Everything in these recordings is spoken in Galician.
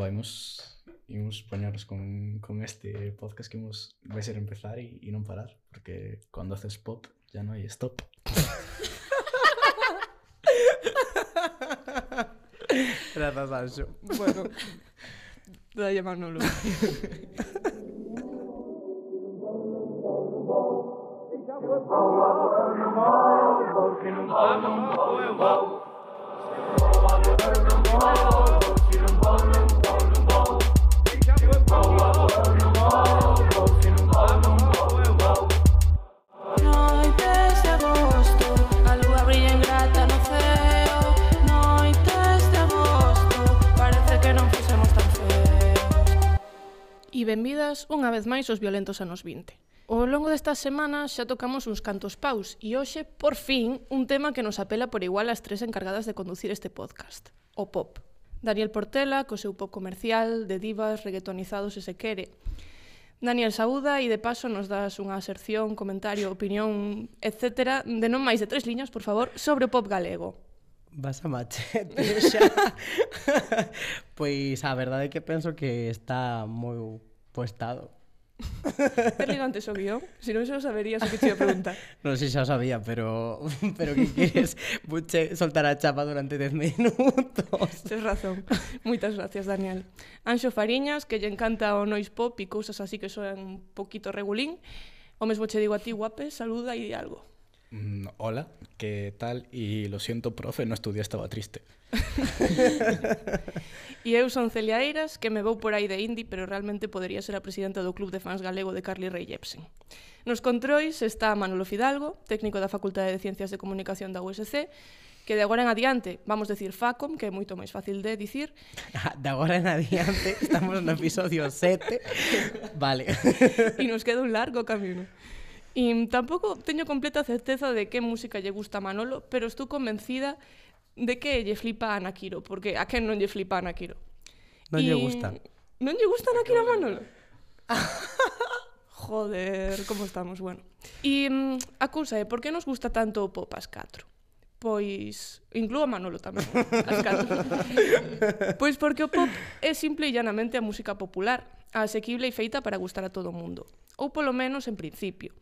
vamos, vamos ponernos con, con, este podcast que hemos, va a ser empezar y, y, no parar, porque cuando haces pop ya no hay stop. Gracias, Ancho. Bueno, de llamarnos benvidas unha vez máis os violentos anos 20. Ao longo desta semana xa tocamos uns cantos paus e hoxe, por fin, un tema que nos apela por igual as tres encargadas de conducir este podcast, o pop. Daniel Portela, co seu pop comercial, de divas, reggaetonizados e se quere. Daniel Saúda e de paso nos das unha aserción, comentario, opinión, etc. de non máis de tres liñas, por favor, sobre o pop galego. Vas a machete xa. pois a verdade é que penso que está moi Ter lido antes o guion, se non xa o saberías o que te ia preguntar. Non sei se xa o sabía, pero pero que queres? Buche soltar a chapa durante 10 minutos. Tes razón. Moitas gracias, Daniel. Anxo Fariñas, que lle encanta o noise pop e cousas así que soan un poquito regulín. O mesmo che digo a ti, guape, saluda e di algo. Mm, hola, ¿qué tal? Y lo siento, profe, no estudié, estaba triste. e eu son Celia Eiras, que me vou por aí de indie, pero realmente podería ser a presidenta do Club de Fans Galego de Carly Rae Jepsen. Nos controis está Manolo Fidalgo, técnico da Facultade de Ciencias de Comunicación da USC, que de agora en adiante, vamos decir Facom, que é moito máis fácil de dicir. De agora en adiante, estamos no episodio 7. vale. E nos queda un largo camino. E tampouco teño completa certeza de que música lle gusta a Manolo, pero estou convencida de que lle flipa a Ana Quiro, porque a quen non lle flipa a Ana Quiro. Non lle gusta. Non lle gusta Ana Quiro Manolo. Joder, como estamos, bueno. E mm, a cousa é, ¿eh? por que nos gusta tanto o pop as 4? Pois, inclúo a Manolo tamén, as 4. pois porque o pop é simple e llanamente a música popular, asequible e feita para gustar a todo o mundo. Ou polo menos en principio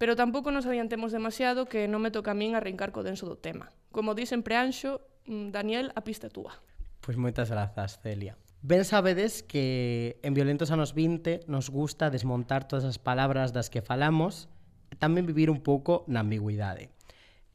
pero tampouco nos adiantemos demasiado que non me toca a min arrincar co denso do tema. Como dicen preanxo, mm, Daniel, a pista túa. Pois moitas grazas, Celia. Ben sabedes que en Violentos anos 20 nos gusta desmontar todas as palabras das que falamos e tamén vivir un pouco na ambigüidade.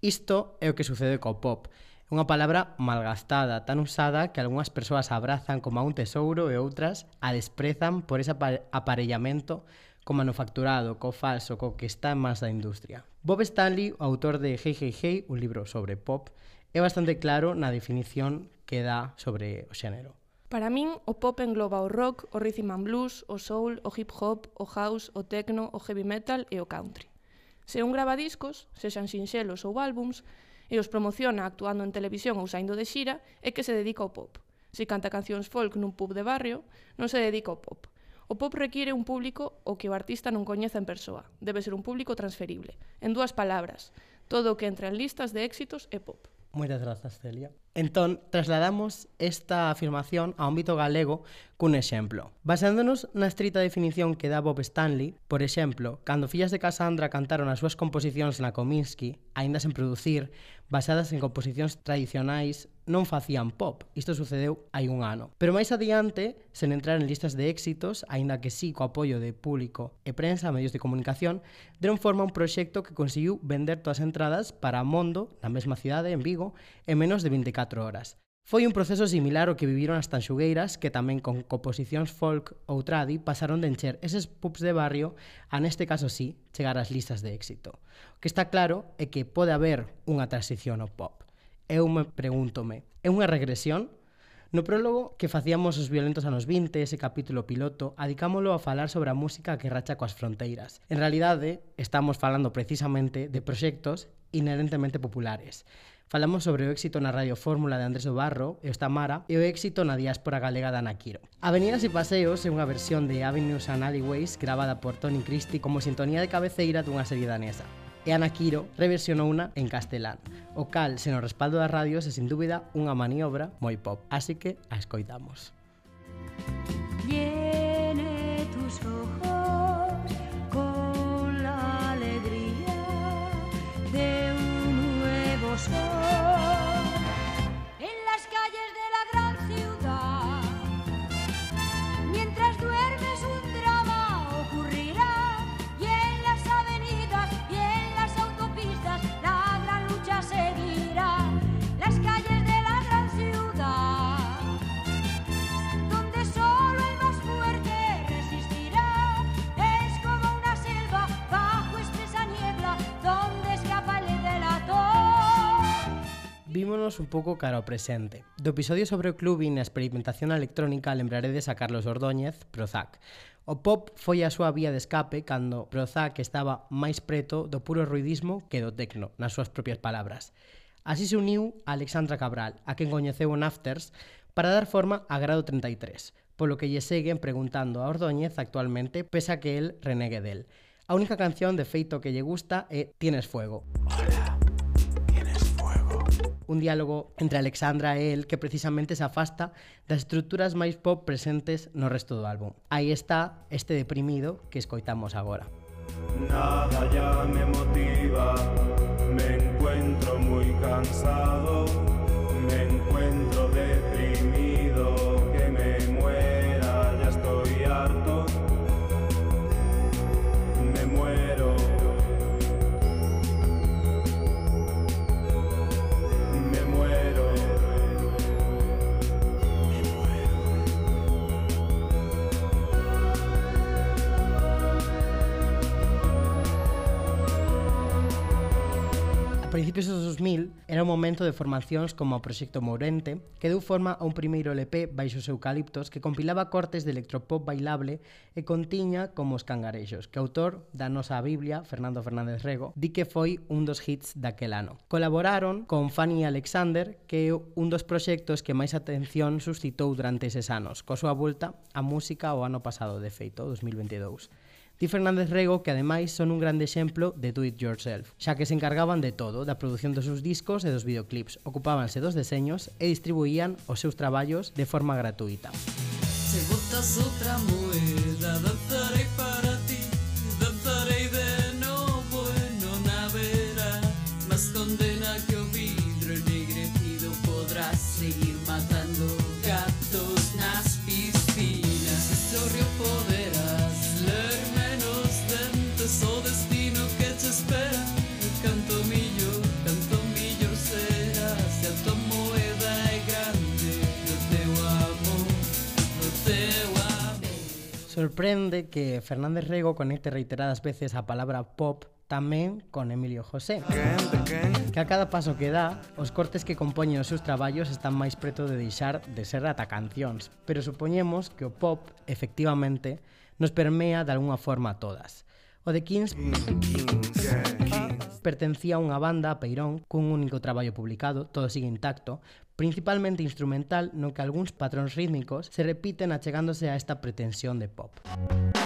Isto é o que sucede co pop. É unha palabra malgastada, tan usada que algunhas persoas abrazan como a un tesouro e outras a desprezan por ese aparellamento co manufacturado, co falso, co que está máis da industria. Bob Stanley, o autor de Hey Hey Hey, un libro sobre pop, é bastante claro na definición que dá sobre o xénero. Para min, o pop engloba o rock, o rhythm and blues, o soul, o hip hop, o house, o techno, o heavy metal e o country. Se un grava discos, sexan sinxelos ou álbums, e os promociona actuando en televisión ou saindo de xira, é que se dedica ao pop. Se canta cancións folk nun pub de barrio, non se dedica ao pop. O pop require un público o que o artista non coñeza en persoa. Debe ser un público transferible. En dúas palabras, todo o que entra en listas de éxitos é pop. Moitas grazas, Celia. Entón, trasladamos esta afirmación ao ámbito galego cun exemplo. Basándonos na estrita definición que dá Bob Stanley, por exemplo, cando Fillas de Cassandra cantaron as súas composicións na Kominsky, aínda sen producir, basadas en composicións tradicionais, non facían pop. Isto sucedeu hai un ano. Pero máis adiante, sen entrar en listas de éxitos, aínda que sí co apoio de público e prensa, medios de comunicación, deron forma a un proxecto que conseguiu vender todas as entradas para Mondo, na mesma cidade, en Vigo, en menos de 24 horas. Foi un proceso similar ao que viviron as tanxugueiras, que tamén con composicións folk ou tradi pasaron de encher eses pubs de barrio a neste caso sí, chegar ás listas de éxito. O que está claro é que pode haber unha transición ao pop. Eu me pregúntome, é unha regresión? No prólogo que facíamos os violentos anos 20, ese capítulo piloto, adicámolo a falar sobre a música que racha coas fronteiras. En realidade, estamos falando precisamente de proxectos inherentemente populares, Falamos sobre o éxito na Radio Fórmula de Andrés Obarro Barro e esta Mara e o éxito na diáspora galega da Naquiro. Avenidas e Paseos é unha versión de Avenues and Alleyways gravada por Tony Christie como sintonía de cabeceira dunha serie danesa e Ana Quiro reversionou una en castelán, o cal, sen o respaldo das radios, é sin dúbida unha maniobra moi pop, así que a escoitamos. Llene tus ojos con la alegría de un nuevo sol un pouco cara ao presente. Do episodio sobre o club e na experimentación electrónica lembraredes a Carlos Ordóñez, Prozac. O pop foi a súa vía de escape cando Prozac estaba máis preto do puro ruidismo que do tecno, nas súas propias palabras. Así se uniu a Alexandra Cabral, a quen coñeceu en Afters, para dar forma a Grado 33, polo que lle seguen preguntando a Ordóñez actualmente, pese a que el renegue del. A única canción de feito que lle gusta é Tienes Fuego. Hola un diálogo entre Alexandra e el que precisamente se afasta das estruturas máis pop presentes no resto do álbum. Aí está este deprimido que escoitamos agora. Nada ya me motiva, me encuentro muy cansado, me encuentro principios dos 2000 era o momento de formacións como o Proxecto Mourente, que deu forma a un primeiro LP baixo os eucaliptos que compilaba cortes de electropop bailable e contiña como os cangarexos, que o autor da nosa Biblia, Fernando Fernández Rego, di que foi un dos hits daquel ano. Colaboraron con Fanny Alexander, que é un dos proxectos que máis atención suscitou durante eses anos, coa súa volta a música o ano pasado, de feito, 2022. Di Fernández Rego que ademais son un grande exemplo de do it yourself, xa que se encargaban de todo, da produción dos seus discos e dos videoclips, ocupábanse dos deseños e distribuían os seus traballos de forma gratuita. Chegou sorprende que Fernández Rego conecte reiteradas veces a palabra pop tamén con Emilio José. Que a cada paso que dá os cortes que compoñen os seus traballos están máis preto de deixar de ser ata cancións pero supoñemos que o pop efectivamente nos permea de alguna forma a todas. O de Kings, mm, King, King, yeah, King pertencía a unha banda a Peirón cun único traballo publicado, todo sigue intacto, principalmente instrumental no que algúns patróns rítmicos se repiten achegándose a esta pretensión de pop. Música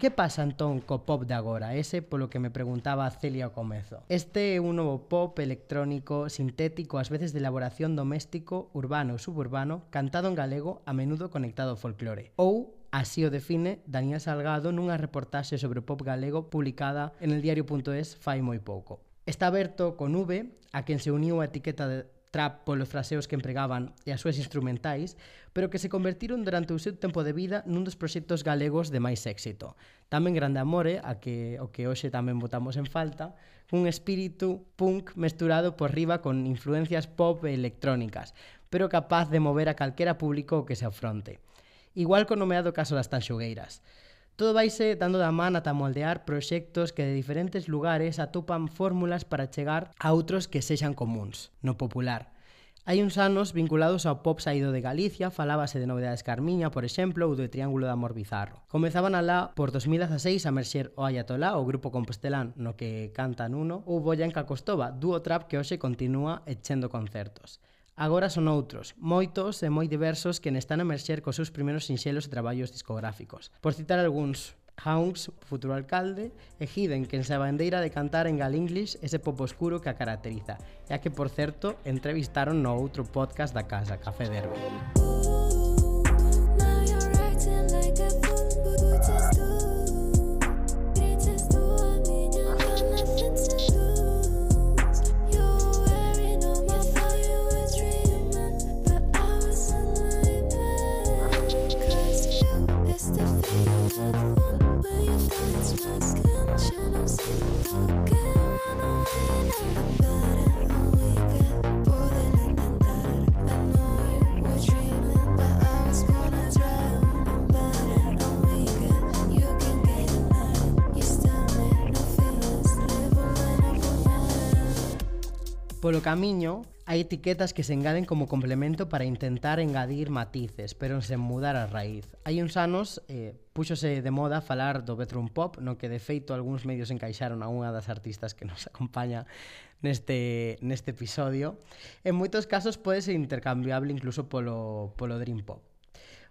E que pasa entón co pop de agora? Ese polo que me preguntaba Celia ao comezo. Este é un novo pop electrónico, sintético, ás veces de elaboración doméstico, urbano, suburbano, cantado en galego, a menudo conectado ao folclore. Ou Así o define Daniel Salgado nunha reportaxe sobre o pop galego publicada en el diario.es fai moi pouco. Está aberto con V, a quen se uniu a etiqueta de trap polos fraseos que empregaban e as súas instrumentais, pero que se convertiron durante o seu tempo de vida nun dos proxectos galegos de máis éxito. Tamén Grande Amore, a que, o que hoxe tamén votamos en falta, un espírito punk mesturado por riba con influencias pop e electrónicas, pero capaz de mover a calquera público que se afronte. Igual co nomeado caso das tanxogueiras. Xogueiras Todo vaise dando da man ata moldear proxectos que de diferentes lugares atopan fórmulas para chegar a outros que sexan comuns, no popular. Hai uns anos vinculados ao pop saído de Galicia, falábase de novedades Carmiña, por exemplo, ou do Triángulo de Amor Bizarro. Comezaban alá por 2016 a merxer o Ayatolá, o grupo compostelán no que cantan uno, ou Boyanka Costova, dúo trap que hoxe continúa echendo concertos. Agora son outros, moitos e moi diversos que están a merxer cos seus primeiros sinxelos e traballos discográficos. Por citar algúns, Hounds, futuro alcalde, e Hidden, que se bandeira de cantar en Galinglish ese pop oscuro que a caracteriza, e a que, por certo, entrevistaron no outro podcast da casa, Café Derbe. Polo Camiño Hai etiquetas que se engaden como complemento para intentar engadir matices, pero sen mudar a raíz. Hai uns anos eh, púxose de moda falar do bedroom pop, no que de feito algúns medios encaixaron a unha das artistas que nos acompaña neste, neste episodio. En moitos casos pode ser intercambiable incluso polo, polo dream pop.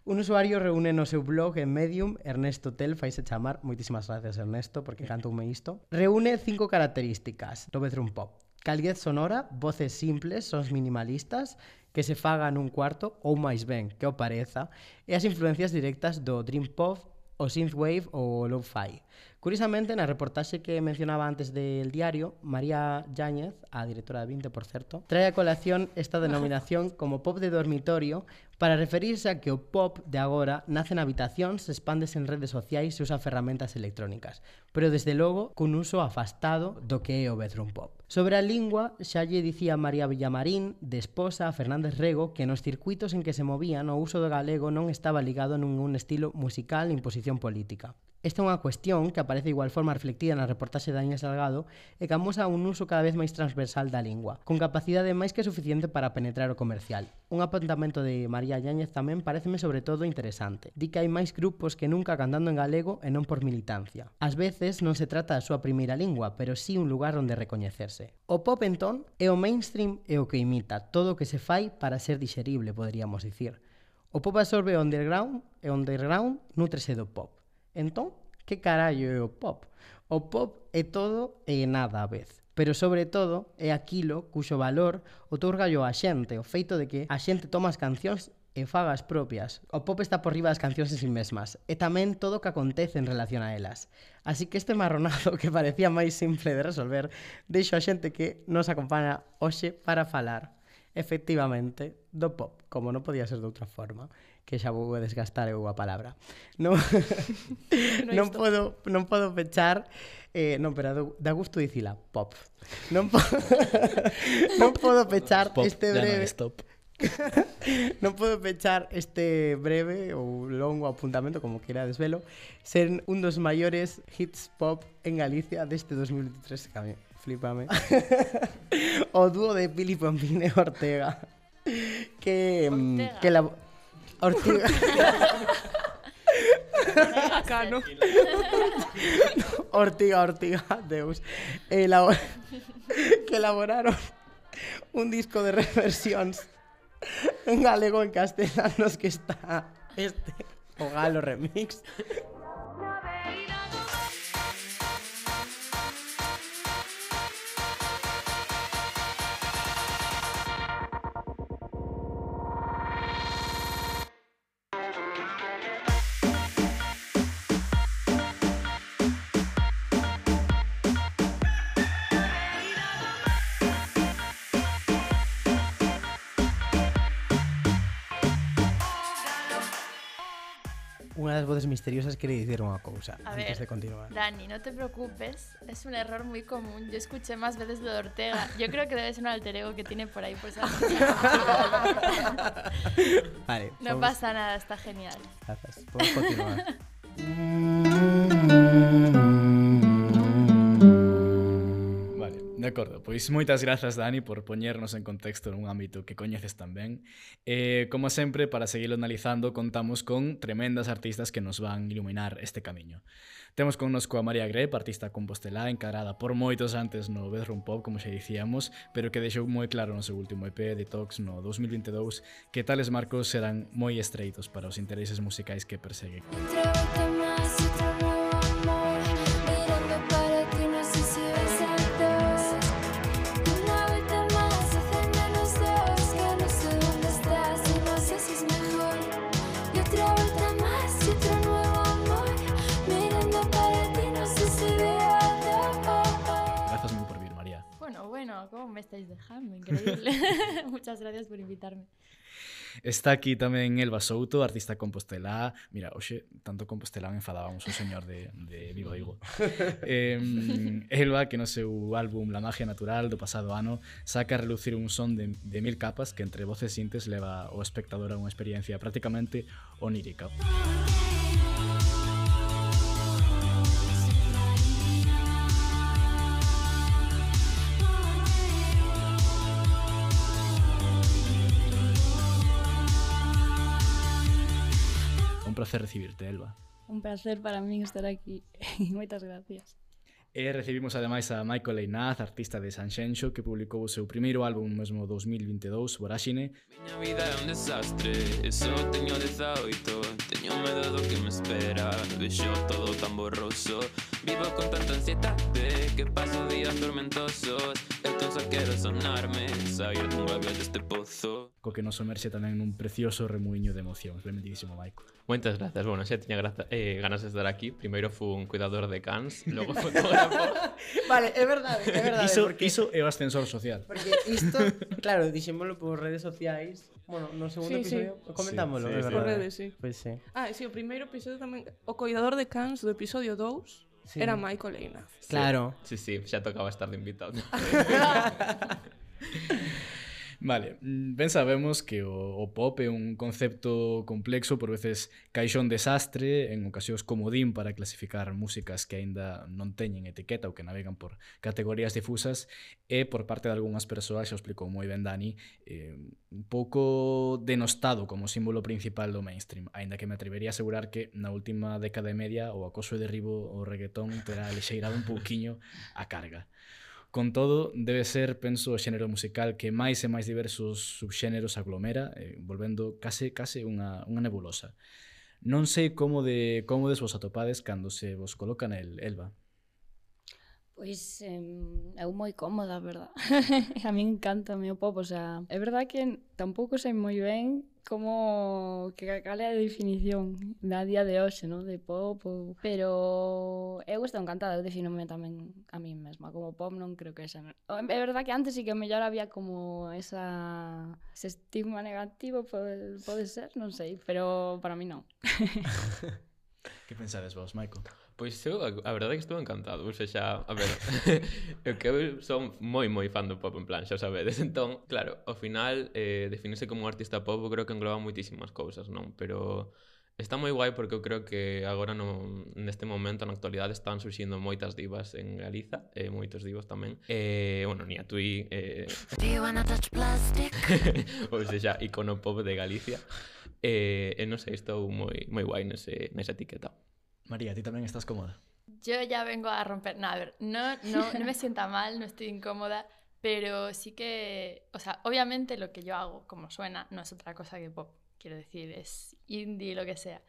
Un usuario reúne no seu blog en Medium, Ernesto Tel, faise chamar, moitísimas gracias Ernesto, porque cantoume isto. Reúne cinco características do bedroom pop. Calidez sonora, voces simples, sons minimalistas que se fagan un cuarto ou máis ben, que o pareza, e as influencias directas do Dream Pop, o Synthwave ou o Lo-Fi. Curiosamente, na reportaxe que mencionaba antes del diario, María Yáñez, a directora de 20, por certo, trae a colación esta denominación como pop de dormitorio para referirse a que o pop de agora nace na habitación, se expande en redes sociais e usa ferramentas electrónicas, pero desde logo cun uso afastado do que é o bedroom pop. Sobre a lingua, xa lle dicía María Villamarín, de esposa a Fernández Rego, que nos circuitos en que se movían o uso do galego non estaba ligado nun un estilo musical nin posición política. Esta é unha cuestión que aparece de igual forma reflectida na reportaxe de Aña Salgado e que amosa un uso cada vez máis transversal da lingua, con capacidade máis que suficiente para penetrar o comercial. Un apuntamento de María Yáñez tamén pareceme sobre todo interesante. Di que hai máis grupos que nunca cantando en galego e non por militancia. Ás veces non se trata da súa primeira lingua, pero sí un lugar onde recoñecerse. O pop entón é o mainstream e o que imita todo o que se fai para ser dixerible, poderíamos dicir. O pop absorbe o underground e o underground nutrese do pop. Entón, que carallo é o pop? O pop é todo e nada a vez pero sobre todo é aquilo cuxo valor outorgallo a xente, o feito de que a xente toma as cancións e faga as propias. O pop está por riba das cancións en sí mesmas, e tamén todo o que acontece en relación a elas. Así que este marronado que parecía máis simple de resolver, deixo a xente que nos acompaña hoxe para falar, efectivamente, do pop, como non podía ser de outra forma. Que xa vou a desgastar eu a palabra. Non, non podo non podo pechar eh, non, pero do- dá gusto dicila, pop. Non, po non podo pechar Pop, este ya breve é stop. non podo pechar este breve ou longo apuntamento, como queira desvelo, ser un dos maiores hits pop en Galicia deste 2023, que a mí flipame. o dúo de Pili Pompín e Ortega. Que, mm, Ortega. que la... Ortega. Cano. Ortiga, Ortiga, Deus. Elabo que elaboraron un disco de reversións en galego en castellanos que está este o Galo Remix. Unha das voces misteriosas quere dicir unha cousa A antes ver, de continuar. Dani, no te preocupes, es un error muy común. Yo escuché más veces lo de Ortega. Yo creo que debe ser un alter ego que tiene por ahí. Vale, no vamos- pasa nada, está genial. Grazas. Podemos continuar. De acordo, pois moitas grazas Dani por poñernos en contexto nun ámbito que coñeces tan ben. Eh, como sempre, para seguirlo analizando, contamos con tremendas artistas que nos van iluminar este camiño. Temos connosco a María Grep, artista compostelá encarada por moitos antes no Bedroom Pop, como xa dicíamos, pero que deixou moi claro no seu último EP Detox, no 2022 que tales marcos serán moi estreitos para os intereses musicais que persegue. Entre ¿Cómo me estáis dejando? Increíble. Muchas gracias por invitarme. Está aquí tamén Elba Souto, artista compostelá. Mira, hoxe, tanto compostelán enfadábamos o señor de, de Vigo Digo. Eh, Elba, que no seu álbum La magia natural do pasado ano, saca a relucir un son de, de mil capas que entre voces sintes leva o espectador a unha experiencia prácticamente onírica. Música placer recibirte, Elba. Un placer para min estar aquí. Moitas gracias. E recibimos ademais a Michael Einaz, artista de Sanxenxo, que publicou o seu primeiro álbum mesmo 2022, Voraxine. Miña vida é un desastre, e teño 18, teño medo do que me espera, vexo todo tan borroso, vivo con tanta ansiedade, que paso días tormentosos, eu só quero sonarme, sair dunha vez deste pozo. Co que nos somerxe tamén nun precioso remuiño de emocións, benedidísimo Michael. Moitas grazas, bueno, xa tiña graza, eh, ganas de estar aquí, primeiro fui un cuidador de cans, logo fui vale, é verdade, é verdade. Iso, porque, iso é o ascensor social. Porque isto, claro, dixémolo por redes sociais, bueno, no segundo sí, episodio sí. comentámoslo, sí, é sí, verdade. Por redes, sí. Pois pues, sí. Ah, sí, o primeiro episodio tamén, o coidador de cans do episodio 2, Sí. Era Michael Eina. Claro. Sí, sí, xa tocaba estar de invitado. Vale, mm, ben sabemos que o, o pop é un concepto complexo, por veces caixón desastre, en ocasións comodín para clasificar músicas que aínda non teñen etiqueta ou que navegan por categorías difusas, e por parte de algunhas persoas, xa explicou moi ben Dani, eh, un pouco denostado como símbolo principal do mainstream, aínda que me atrevería a asegurar que na última década e media o acoso e derribo o reggaetón terá lixeirado un pouquiño a carga. Con todo, debe ser, penso, o xénero musical que máis e máis diversos subxéneros aglomera, eh, volvendo case case unha, unha nebulosa. Non sei como de como des vos atopades cando se vos coloca nel, Elba. Pois em, eu moi cómoda, verdad? a mí encanta o meu pop, o sea, é verdad que tampouco sei moi ben como que cal é a definición da día de hoxe, non? De pop ou... Pero eu estou encantada, eu definome tamén a mí mesma como pop, non creo que esa... É verdad que antes sí que mellor había como esa... ese estigma negativo, pode, pode ser, non sei, pero para mí non. que pensades vos, Michael? Pois eu, a verdade é que estou encantado, ou xa, a ver, eu que eu son moi moi fan do pop en plan, xa sabedes, entón, claro, ao final eh, definirse como un artista pop creo que engloba moitísimas cousas, non? Pero está moi guai porque eu creo que agora no, neste momento na actualidade están surxindo moitas divas en Galiza, e eh, moitos divos tamén. E, eh, bueno, ni a tui... Eh... ou seja, icono pop de Galicia. E, eh, eh, non sei, estou moi, moi guai nese, nesa etiqueta. María, ti tamén estás cómoda? Yo ya vengo a romper. No, a ver, no, no, no me sienta mal, no estoy incómoda, pero sí que. O sea, obviamente lo que yo hago, como suena, no es otra cosa que pop. Quiero decir, es indie, lo que sea.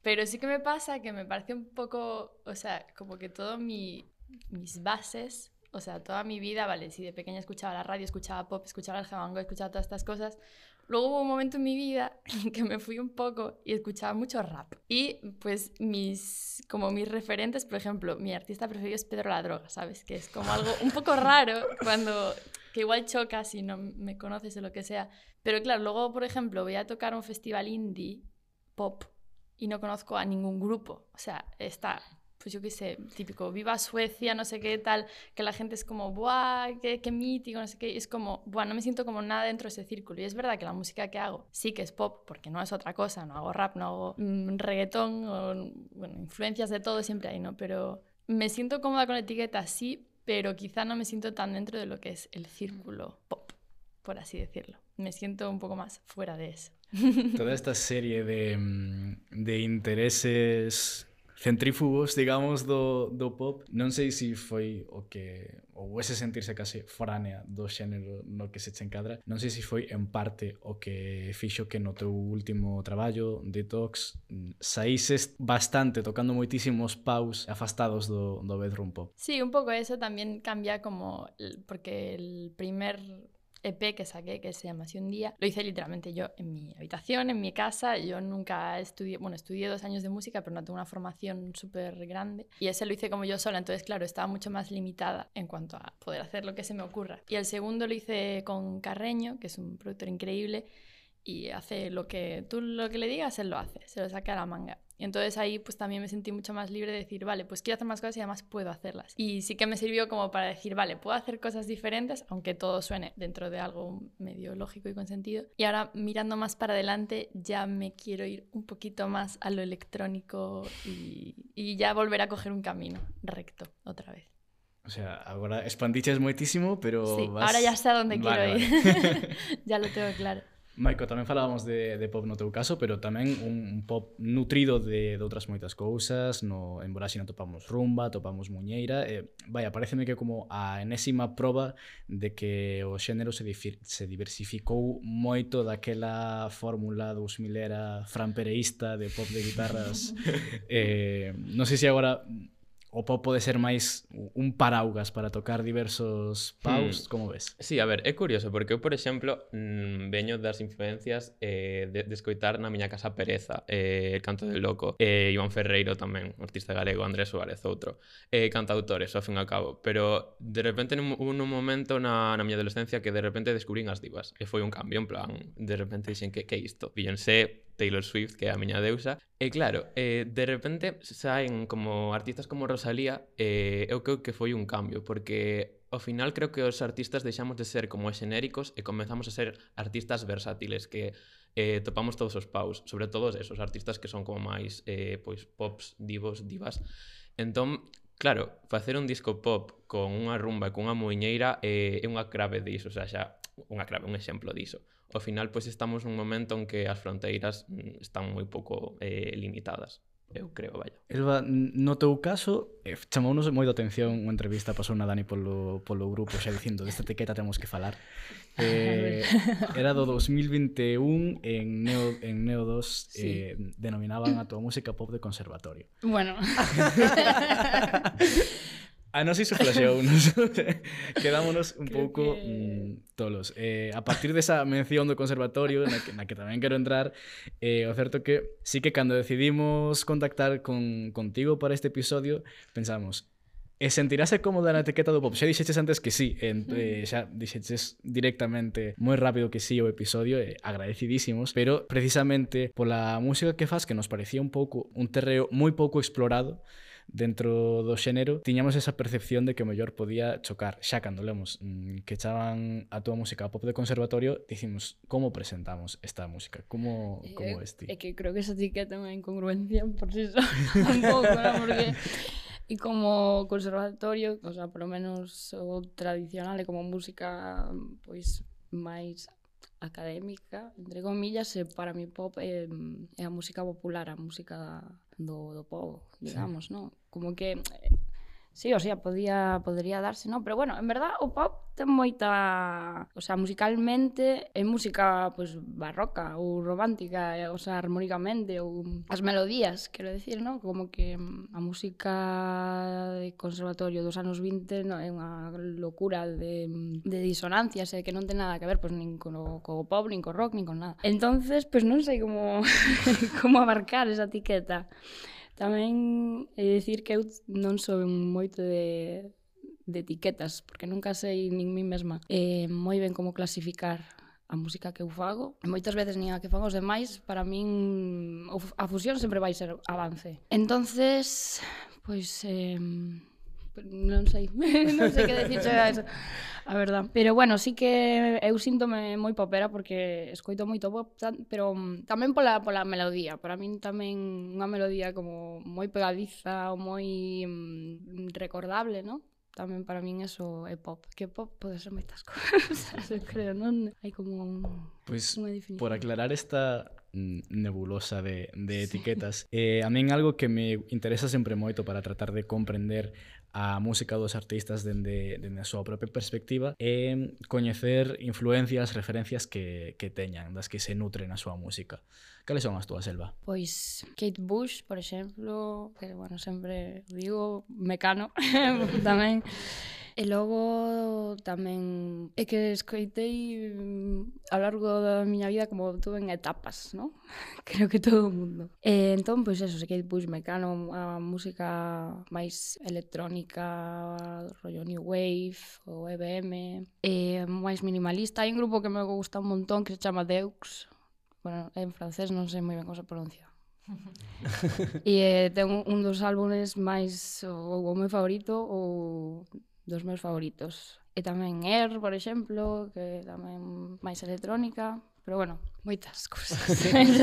Pero sí que me pasa que me parece un poco. O sea, como que todo mi, mis bases. O sea, toda mi vida, vale, si de pequeña escuchaba la radio, escuchaba pop, escuchaba el jamango, escuchaba todas estas cosas, Luego hubo un momento en mi vida en que me fui un poco y escuchaba mucho rap. Y pues mis, como mis referentes, por ejemplo, mi artista preferido es Pedro la Droga, ¿sabes? Que es como algo un poco raro cuando, que igual choca si no me conoces o lo que sea. Pero claro, luego, por ejemplo, voy a tocar un festival indie pop y no conozco a ningún grupo. O sea, está pues yo qué sé, típico, viva Suecia, no sé qué tal, que la gente es como, ¡buah! ¡Qué, qué mítico! No sé qué. Y es como, ¡buah! No me siento como nada dentro de ese círculo. Y es verdad que la música que hago sí que es pop, porque no es otra cosa. No hago rap, no hago mm, reggaetón, o, bueno, influencias de todo siempre hay, ¿no? Pero me siento cómoda con la etiqueta, sí, pero quizá no me siento tan dentro de lo que es el círculo pop, por así decirlo. Me siento un poco más fuera de eso. Toda esta serie de, mm, de intereses centrífugos, digamos, do, do pop. Non sei se foi o que ou ese sentirse case foránea do xénero no que se che encadra. Non sei se foi en parte o que fixo que no teu último traballo, Detox, saíses bastante tocando moitísimos paus afastados do, do bedroom pop. Sí, un pouco eso también cambia como porque el primer EP que saqué, que se llama Así un día, lo hice literalmente yo en mi habitación, en mi casa. Yo nunca estudié, bueno, estudié dos años de música, pero no tengo una formación súper grande. Y ese lo hice como yo sola, entonces, claro, estaba mucho más limitada en cuanto a poder hacer lo que se me ocurra. Y el segundo lo hice con Carreño, que es un productor increíble, y hace lo que tú lo que le digas, él lo hace, se lo saca a la manga. Y entonces ahí pues también me sentí mucho más libre de decir, vale, pues quiero hacer más cosas y además puedo hacerlas. Y sí que me sirvió como para decir, vale, puedo hacer cosas diferentes, aunque todo suene dentro de algo medio lógico y con sentido. Y ahora mirando más para adelante ya me quiero ir un poquito más a lo electrónico y, y ya volver a coger un camino recto otra vez. O sea, agora expandiches moitísimo, pero Sí, vas... ahora ya sé a dónde quiero Vale, ir. vale. ya lo tengo claro. Maico, tamén falábamos de, de pop no teu caso, pero tamén un, un pop nutrido de, de outras moitas cousas, no, en Boraxina topamos rumba, topamos muñeira, e, vai, pareceme que como a enésima proba de que o xénero se, difir, se diversificou moito daquela fórmula 2000era franpereísta de pop de guitarras. eh, non sei se agora o pop pode ser máis un paraugas para tocar diversos hmm. paus, hmm. como ves? Sí, a ver, é curioso, porque eu, por exemplo, mm, veño das influencias eh, de, de escoitar na miña casa Pereza, eh, El Canto del Loco, eh, Iván Ferreiro tamén, artista galego, Andrés Suárez, outro, eh, cantautores, ao fin e ao cabo, pero de repente nun, un, un momento na, na miña adolescencia que de repente descubrín as divas, e foi un cambio, en plan, de repente dixen que, que isto? Beyoncé, Taylor Swift, que é a miña deusa. E claro, eh, de repente saen como artistas como Rosalía, eh, eu creo que foi un cambio, porque ao final creo que os artistas deixamos de ser como xenéricos e comenzamos a ser artistas versátiles que eh, topamos todos os paus, sobre todo esos artistas que son como máis eh, pois pops, divos, divas. Entón, claro, facer un disco pop con unha rumba e con unha moiñeira eh, é unha crave diso, xa, xa unha clave, un exemplo diso ao final pois estamos nun momento en que as fronteiras mm, están moi pouco eh, limitadas eu creo, vaya. Elba, no teu caso, eh, chamounos moito a atención unha entrevista pasou na Dani polo, polo grupo xa dicindo, desta etiqueta temos que falar. Ah, eh, era do 2021 en Neo, en Neo 2 sí. eh, denominaban a tua música pop de conservatorio. Bueno. Ah, no, sí se flasheó unos. Quedámonos un Creo pouco que... mm, tolos. Eh, a partir desa mención do conservatorio, na que, na que tamén quero entrar, eh, o certo que sí que cando decidimos contactar con, contigo para este episodio, pensamos, E sentirase cómoda na etiqueta do pop? Xa dixeches antes que sí, en, eh, xa dixeches directamente moi rápido que sí o episodio, eh, agradecidísimos, pero precisamente pola música que faz que nos parecía un pouco un terreo moi pouco explorado, dentro do xénero, tiñamos esa percepción de que o mellor podía chocar. Xa cando lemos mm, que echaban a túa música a pop de conservatorio, dicimos, como presentamos esta música? Como, como é, este? É que creo que esa etiqueta é unha incongruencia por si só, un pouco, ¿no? porque... E como conservatorio, o sea, polo menos o tradicional e como música pois máis académica, entre comillas, e para mi pop é, é a música popular, a música do, do povo, digamos, sí. non? Como que Sí, o sea, podía, podría darse, ¿no? Pero bueno, en verdad o pop ten moita... O sea, musicalmente é música pues, barroca ou romántica, o sea, armónicamente, ou as melodías, quero decir, ¿no? Como que mm, a música de conservatorio dos anos 20 no, é unha locura de, mm, de disonancias, e que non ten nada que ver pues, nin co, co pop, nin co rock, nin con nada. Entonces, pues non sei como, como abarcar esa etiqueta. Tamén é dicir que eu non sou moito de, de etiquetas, porque nunca sei nin mi mesma eh, moi ben como clasificar a música que eu fago. E moitas veces nin a que fago os demais, para min a fusión sempre vai ser avance. Entonces, pois... Eh, non sei, non sei que decir a eso, a verdad. Pero bueno, sí que eu síntome moi popera porque escoito moito pop, pero mm, tamén pola, pola melodía. Para min tamén unha melodía como moi pegadiza ou moi mm, recordable, non? tamén para min eso é pop. Que pop pode ser moitas cousas, eu creo, non? Hai como un, pues, unha definición. Por aclarar esta nebulosa de, de sí. etiquetas, eh, a min algo que me interesa sempre moito para tratar de comprender a música dos artistas dende, dende a súa propia perspectiva e coñecer influencias, referencias que, que teñan, das que se nutren a súa música. Cales son as túas, Elba? Pois Kate Bush, por exemplo, que, bueno, sempre digo, Mecano tamén. E logo tamén é que escoitei mm, ao largo da miña vida como tuve en etapas, non? Creo que todo o mundo. E entón, pois eso, sei que pois mecano a música máis electrónica, rollo New Wave ou EBM, e máis minimalista. Hai un grupo que me gusta un montón que se chama Deux. Bueno, en francés non sei moi ben como se pronuncia. e eh, ten un dos álbumes máis o, o meu favorito ou dos meus favoritos. E tamén Air, por exemplo, que tamén máis electrónica, pero bueno, moitas cousas.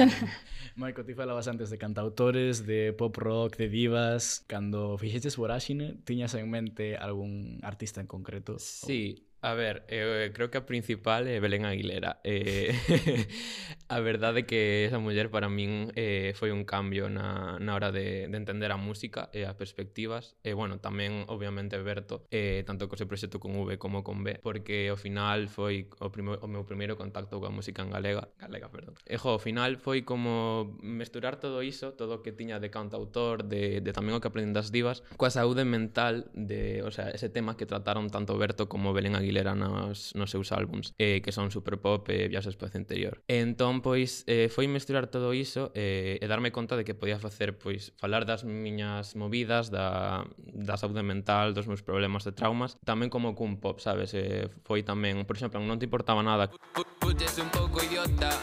Maiko, ti falabas antes de cantautores, de pop rock, de divas. Cando fixeches Voraxine, tiñas en mente algún artista en concreto? Sí, A ver, eh, creo que a principal é Belén Aguilera. Eh, a verdade é que esa muller para min eh, foi un cambio na, na hora de, de entender a música eh, e as perspectivas. E, bueno, tamén, obviamente, Berto, eh, tanto co seu proxecto con V como con B, porque ao final foi o, primo, o meu primeiro contacto coa música en galega. Galega, perdón. E, jo, ao final foi como mesturar todo iso, todo o que tiña de cantautor, de, de tamén o que aprenden das divas, coa saúde mental de, o sea, ese tema que trataron tanto Berto como Belén Aguilera Aguilera nos, nos seus álbums eh, que son super pop e eh, para o pois, interior e entón pois eh, foi mesturar todo iso eh, e darme conta de que podía facer pois falar das miñas movidas da, da saúde mental dos meus problemas de traumas tamén como cun pop sabes? Eh, foi tamén por exemplo non te importaba nada. Puches un pouco idiota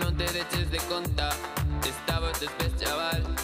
non te deches de conta estabas después chaval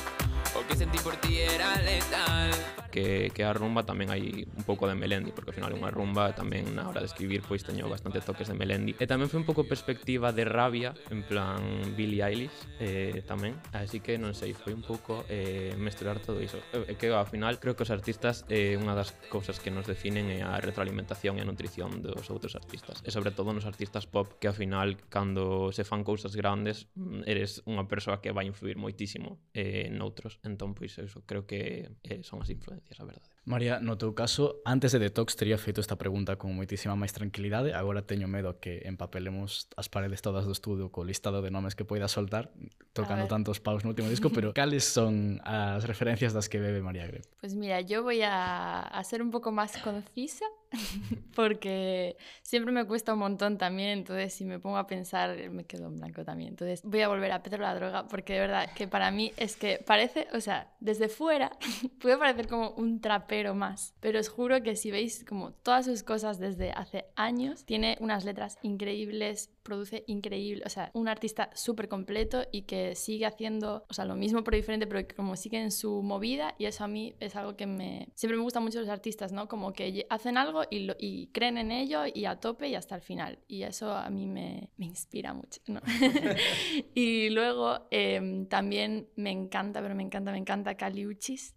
sentí por ti era letal que, que a rumba tamén hai un pouco de Melendi, porque ao final é unha rumba, tamén na hora de escribir pois teño bastante toques de Melendi. E tamén foi un pouco perspectiva de rabia, en plan Billie Eilish eh, tamén, así que non sei, foi un pouco eh, mesturar todo iso. E que ao final creo que os artistas é eh, unha das cousas que nos definen é a retroalimentación e a nutrición dos outros artistas, e sobre todo nos artistas pop que ao final cando se fan cousas grandes mm, eres unha persoa que vai influir moitísimo eh, noutros, entón pois, eso, creo que eh, son as influencias, a verdade. María, no teu caso, antes de Detox tería feito esta pregunta con moitísima máis tranquilidade, agora teño medo que empapelemos as paredes todas do estudio co listado de nomes que poida soltar, tocando tantos paus no último disco, pero cales son as referencias das que bebe María Greb? Pues mira, yo voy a, a ser un poco más concisa porque siempre me cuesta un montón también, entonces si me pongo a pensar me quedo en blanco también. Entonces voy a volver a Pedro la droga porque de verdad que para mí es que parece, o sea, desde fuera puede parecer como un trapero más, pero os juro que si veis como todas sus cosas desde hace años, tiene unas letras increíbles, produce increíble, o sea, un artista súper completo y que sigue haciendo, o sea, lo mismo pero diferente, pero que como sigue en su movida y eso a mí es algo que me... Siempre me gustan mucho los artistas, ¿no? Como que hacen algo y, lo- y creen en ello y a tope y hasta el final. Y eso a mí me, me inspira mucho, ¿no? y luego em, también me encanta, pero me encanta, me encanta Caliuchis.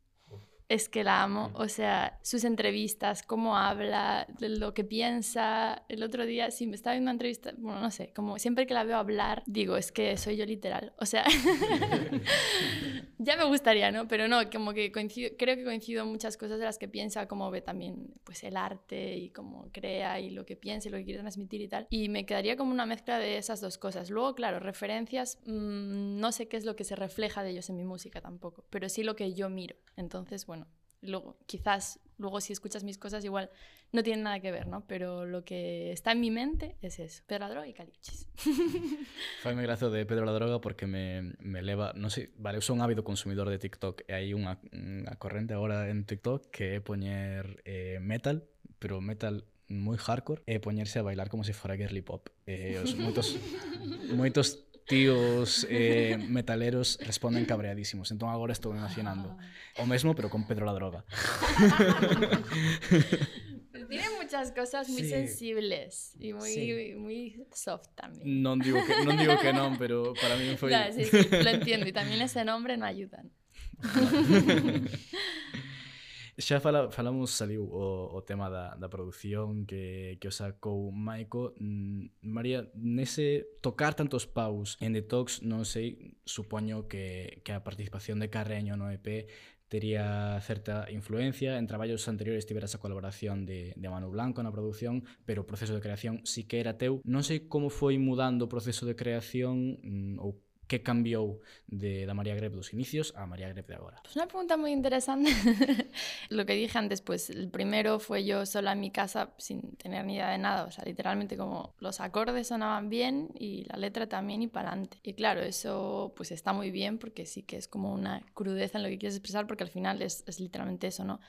Es que la amo, o sea, sus entrevistas, cómo habla, lo que piensa. El otro día, sí, me estaba viendo una entrevista, bueno, no sé, como siempre que la veo hablar, digo, es que soy yo literal. O sea, ya me gustaría, ¿no? Pero no, como que coincido, creo que coincido en muchas cosas de las que piensa, cómo ve también pues el arte y cómo crea y lo que piensa y lo que quiere transmitir y tal. Y me quedaría como una mezcla de esas dos cosas. Luego, claro, referencias, mmm, no sé qué es lo que se refleja de ellos en mi música tampoco, pero sí lo que yo miro. Entonces, bueno, luego quizás luego si escuchas mis cosas igual no tienen nada que ver, ¿no? Pero lo que está en mi mente es eso, Pedro la droga y Caliuchis. Faime gracia de Pedro la droga porque me, me leva, non sei, vale, eu son un ávido consumidor de TikTok e hai unha, unha corrente agora en TikTok que é poñer eh, metal, pero metal moi hardcore e poñerse a bailar como se fora girly pop. E os moitos moitos tíos eh, metaleros responden cabreadísimos. Entón agora estou imaginando o mesmo pero con Pedro la droga. Tiene muchas cosas muy Sí. sensibles y muy, Sí. muy soft también. Non digo que non digo que non, pero para mí Claro, sí, sí, lo entiendo. Y también ese nombre no ayudan. Xa fala, falamos, saliu o, o tema da, da produción que, que o sacou Maico. Mm, María, nese tocar tantos paus en Detox, non sei, supoño que, que a participación de Carreño no EP tería certa influencia. En traballos anteriores tivera esa colaboración de, de Manu Blanco na produción, pero o proceso de creación sí que era teu. Non sei como foi mudando o proceso de creación mm, ou que cambiou de da María Greb dos inicios a María Greb de agora. Pues una pregunta muy interesante. Lo que dije antes, pues el primero fue yo sola en mi casa sin tener ni idea de nada. O sea, literalmente como los acordes sonaban bien y la letra también y para adelante. Y claro, eso pues está muy bien porque sí que es como una crudeza en lo que quieres expresar porque al final es, es literalmente eso, ¿no?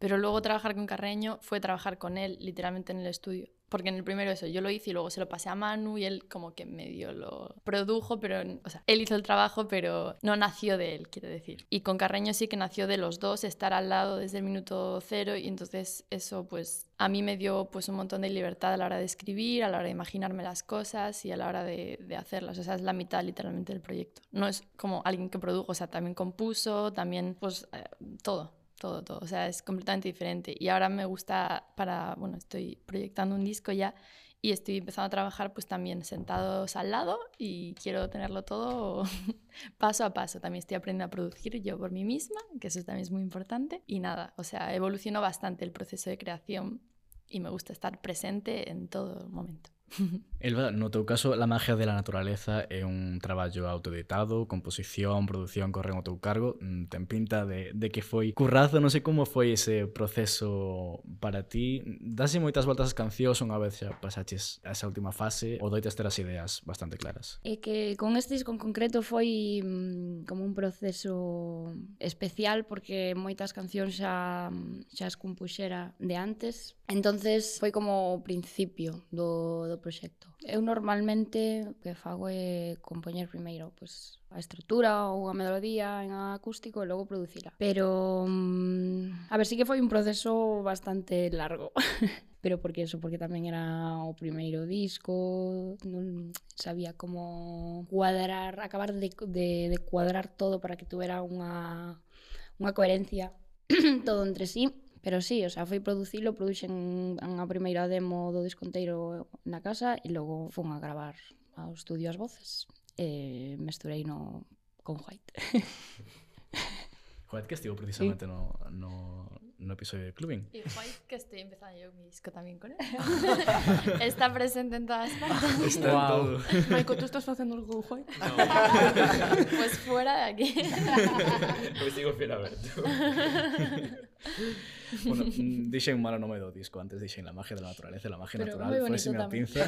Pero luego trabajar con Carreño fue trabajar con él literalmente en el estudio. Porque en el primero eso, yo lo hice y luego se lo pasé a Manu y él como que medio lo produjo, pero, o sea, él hizo el trabajo, pero no nació de él, quiero decir. Y con Carreño sí que nació de los dos, estar al lado desde el minuto cero y entonces eso pues a mí me dio pues un montón de libertad a la hora de escribir, a la hora de imaginarme las cosas y a la hora de, de hacerlas. O sea, es la mitad literalmente del proyecto. No es como alguien que produjo, o sea, también compuso, también pues eh, todo todo, todo. O sea, es completamente diferente. Y ahora me gusta para, bueno, estoy proyectando un disco ya y estoy empezando a trabajar pues también sentados al lado y quiero tenerlo todo paso a paso. También estoy aprendiendo a producir yo por mí misma, que eso también es muy importante. Y nada, o sea, evolucionó bastante el proceso de creación y me gusta estar presente en todo momento. Elba, no teu caso, La magia de la naturaleza é un traballo autoeditado, composición, produción corren ao teu cargo, mm, ten pinta de, de que foi currazo, non sei como foi ese proceso para ti. Dase moitas voltas as cancións unha vez xa pasaches a esa última fase ou doites ter as ideas bastante claras? É que con este disco en concreto foi mm, como un proceso especial porque moitas cancións xa, xa as compuxera de antes. Entonces foi como o principio do, do proxecto. Eu normalmente o que fago é compoñer primeiro pois, a estrutura ou a melodía en acústico e logo producila. Pero, mm, a ver, sí que foi un proceso bastante largo. pero porque eso, porque tamén era o primeiro disco, non sabía como cuadrar, acabar de, de, de cuadrar todo para que tuvera unha, unha coherencia todo entre sí Pero sí, o sea, foi producilo, produxen a primeira demo do desconteiro na casa e logo fun a gravar ao estudio as voces e mesturei no con White. White que estivo precisamente sí. no, no no episodio de Clubing. Y guay que estoy empezando yo mi disco también con él. Está presente en todas partes. Está en todo. Maiko, ¿tú estás haciendo algo guay? Pues fuera de aquí. Pois sigo fiel a Berto. Bueno, mm, dixen mal o nome do disco antes, dixen la magia de la naturaleza, la magia Pero natural, fuese a tamén. pinza.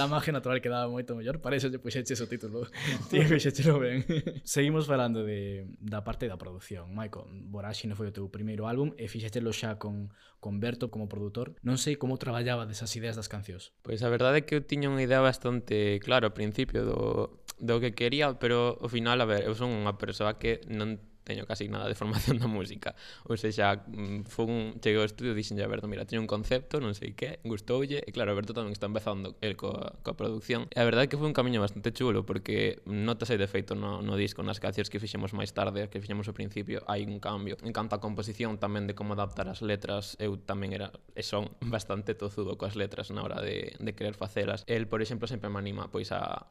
la magia natural quedaba moito mellor, para iso lle puxeches o título. Ti fixéchelo ben. Seguimos falando de, da parte da produción. Maiko, Voraxine foi o teu primeiro primeiro álbum e fixéstelo xa con, con Berto como produtor. Non sei como traballaba desas ideas das cancións. Pois a verdade é que eu tiña unha idea bastante clara ao principio do, do que quería, pero ao final, a ver, eu son unha persoa que non teño casi nada de formación da música. Ou seja, mm, fun, cheguei ao estudio e dixen a Berto, mira, teño un concepto, non sei que, gustoulle, e claro, Berto tamén está empezando el coa, coa producción. E a verdade é que foi un camiño bastante chulo, porque notas de feito no, no disco, nas cancións que fixemos máis tarde, que fixemos ao principio, hai un cambio. En canto a composición, tamén de como adaptar as letras, eu tamén era, e son, bastante tozudo coas letras na hora de, de querer facelas. El, por exemplo, sempre me anima pois a,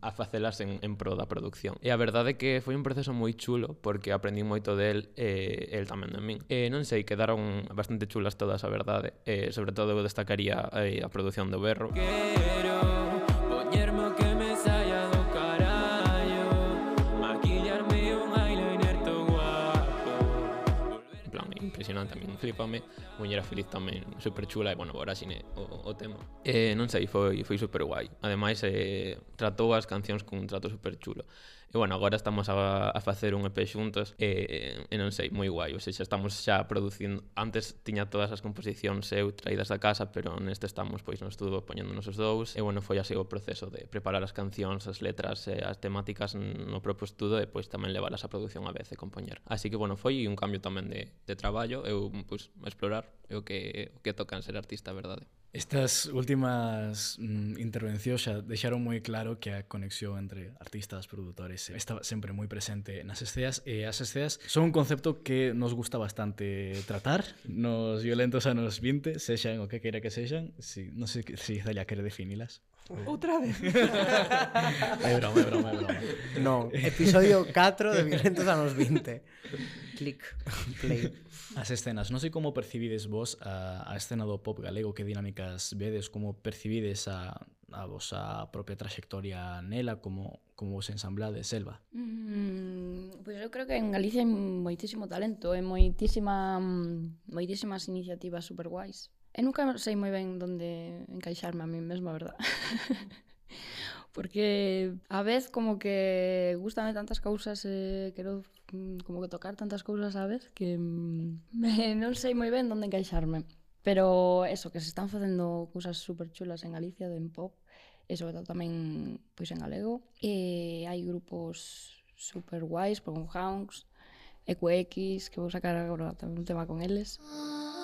a facelas en, en pro da producción. E a verdade é que foi un proceso moi chulo, porque a aprendí moito del e eh, el tamén de min. Eh, non sei, quedaron bastante chulas todas, a verdade. Eh, sobre todo eu destacaría eh, a produción do Berro. Quero poñermo que me saia do carallo Maquillarme un eyeliner to guapo En plan, impresionante, a min flipame Muñera feliz tamén super chula e, bueno, voraxine o, o tema eh, Non sei, foi, foi super guai Ademais, eh, tratou as cancións cun trato super chulo E bueno, agora estamos a, a facer un EP xuntos e, e, non sei, moi guai, ou seja, estamos xa producindo, antes tiña todas as composicións eu traídas da casa, pero neste estamos pois no estudo poñéndonos os dous e bueno, foi así o proceso de preparar as cancións, as letras e as temáticas no propio estudo e pois tamén levalas a produción a vez e compoñer. Así que bueno, foi un cambio tamén de, de traballo, eu pois explorar é o que o que tocan ser artista, verdade. Estas últimas mm, intervencións xa deixaron moi claro que a conexión entre artistas, produtores eh, estaba sempre moi presente nas esceas e eh, as esceas son un concepto que nos gusta bastante tratar. Nos violentos anos 20, sexan o que queira que sexan, si, non sei se si Zalla quere definilas. Outra vez. é broma, é broma, é broma. Non, episodio 4 de Violentos anos 20. Clic, play. As escenas, non sei como percibides vos a, a escena do pop galego, que dinámicas vedes, como percibides a, a vosa propia trayectoria nela, como, como vos ensamblades, Selva? Mm, pois pues eu creo que en Galicia hai moitísimo talento e moitísima, moitísimas iniciativas superguais E nunca sei moi ben onde encaixarme a mí mesma, verdad? Porque a vez como que gustame tantas cousas e eh, quero mm, como que tocar tantas cousas, sabes? Que mm, me, non sei moi ben onde encaixarme. Pero eso, que se están facendo cousas super chulas en Galicia, de en pop, e sobre todo tamén pois en galego. E hai grupos super guais, por un Hounds, EQX, que vou sacar agora tamén un tema con eles. Ah.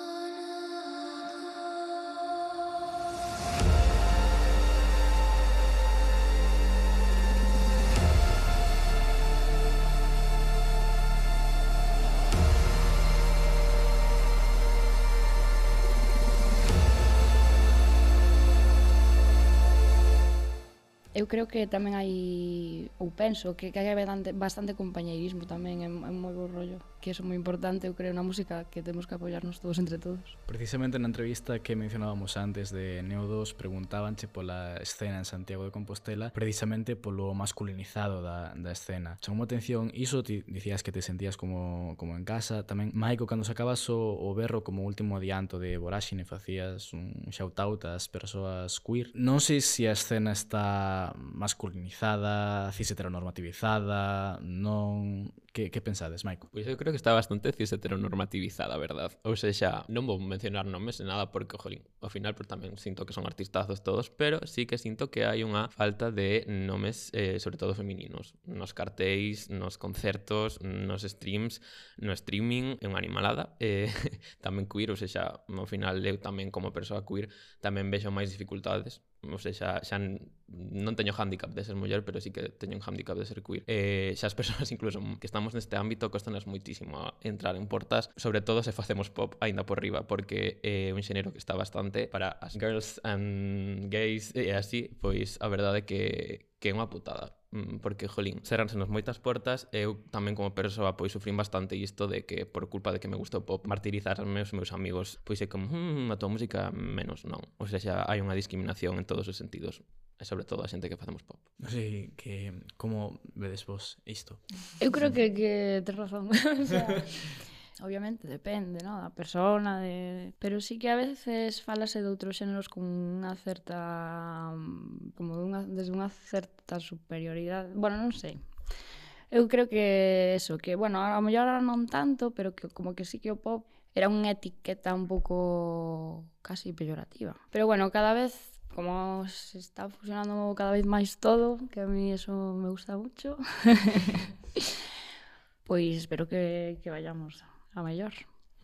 eu creo que tamén hai, ou penso, que, que hai bastante, bastante compañeirismo tamén, é, é moi bo rollo que é moi importante, eu creo, na música que temos que apoiarnos todos entre todos. Precisamente na entrevista que mencionábamos antes de Neo 2 preguntábanche pola escena en Santiago de Compostela precisamente polo masculinizado da, da escena. Chamou atención iso, ti dicías que te sentías como, como en casa, tamén Maico, cando sacabas o, o berro como último adianto de Voráxine facías un shoutout ás persoas queer. Non sei se a escena está masculinizada, cis heteronormativizada, non Que, que pensades, Maico? Pois eu creo que está bastante cis heteronormativizada, a verdad. Ou seja, non vou mencionar nomes e nada porque, jolín, ao final pues, tamén sinto que son artistazos todos, pero sí que sinto que hai unha falta de nomes, eh, sobre todo femininos. Nos cartéis, nos concertos, nos streams, no streaming, é unha animalada. Eh, tamén queer, ou seja, ao final eu tamén como persoa queer tamén vexo máis dificultades ou sea, xa, xa non teño handicap de ser muller, pero sí que teño un handicap de ser queer. Eh, xa as persoas incluso que estamos neste ámbito costanas muitísimo entrar en portas, sobre todo se facemos pop aínda por riba, porque é eh, un xénero que está bastante para as girls and gays e así, pois a verdade é que que é unha putada Mm, porque, jolín, seransenos moitas portas e eu tamén como persoa pois sufrín bastante isto de que por culpa de que me gusta o pop martirizarme os meus amigos pois é como, hmm, a tua música menos, non. Ou sea, hai unha discriminación en todos os sentidos e sobre todo a xente que facemos pop. Non sei que, como vedes vos isto? Eu creo que, que tens razón. O sea, obviamente depende, ¿no? da persona, de... pero sí que a veces falase de outros xéneros con unha certa como dunha, desde unha certa superioridade, bueno, non sei. Eu creo que eso, que bueno, a mellor non tanto, pero que como que sí que o pop era unha etiqueta un pouco casi peyorativa. Pero bueno, cada vez como se está fusionando cada vez máis todo, que a mí eso me gusta mucho, pois espero que, que vayamos a maior.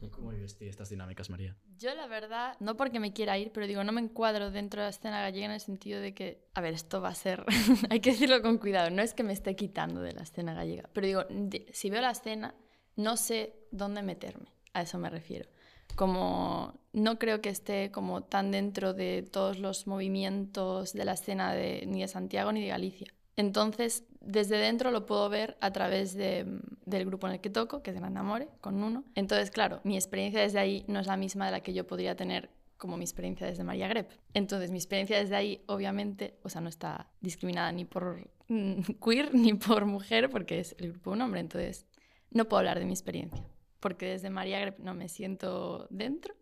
Como vives estas dinámicas, María? Yo la verdad, no porque me quiera ir, pero digo, no me encuadro dentro de la escena gallega en el sentido de que, a ver, esto va a ser, hay que decirlo con cuidado, no es que me esté quitando de la escena gallega, pero digo, de- si veo la escena, no sé dónde meterme, a eso me refiero. Como no creo que esté como tan dentro de todos los movimientos de la escena de, ni de Santiago ni de Galicia. Entonces, desde dentro lo puedo ver a través de, del grupo en el que toco, que es Gran Amore, con uno. Entonces, claro, mi experiencia desde ahí no es la misma de la que yo podría tener como mi experiencia desde María Grep. Entonces, mi experiencia desde ahí, obviamente, o sea, no está discriminada ni por queer ni por mujer, porque es el grupo de un hombre. Entonces, no puedo hablar de mi experiencia, porque desde María Grep no me siento dentro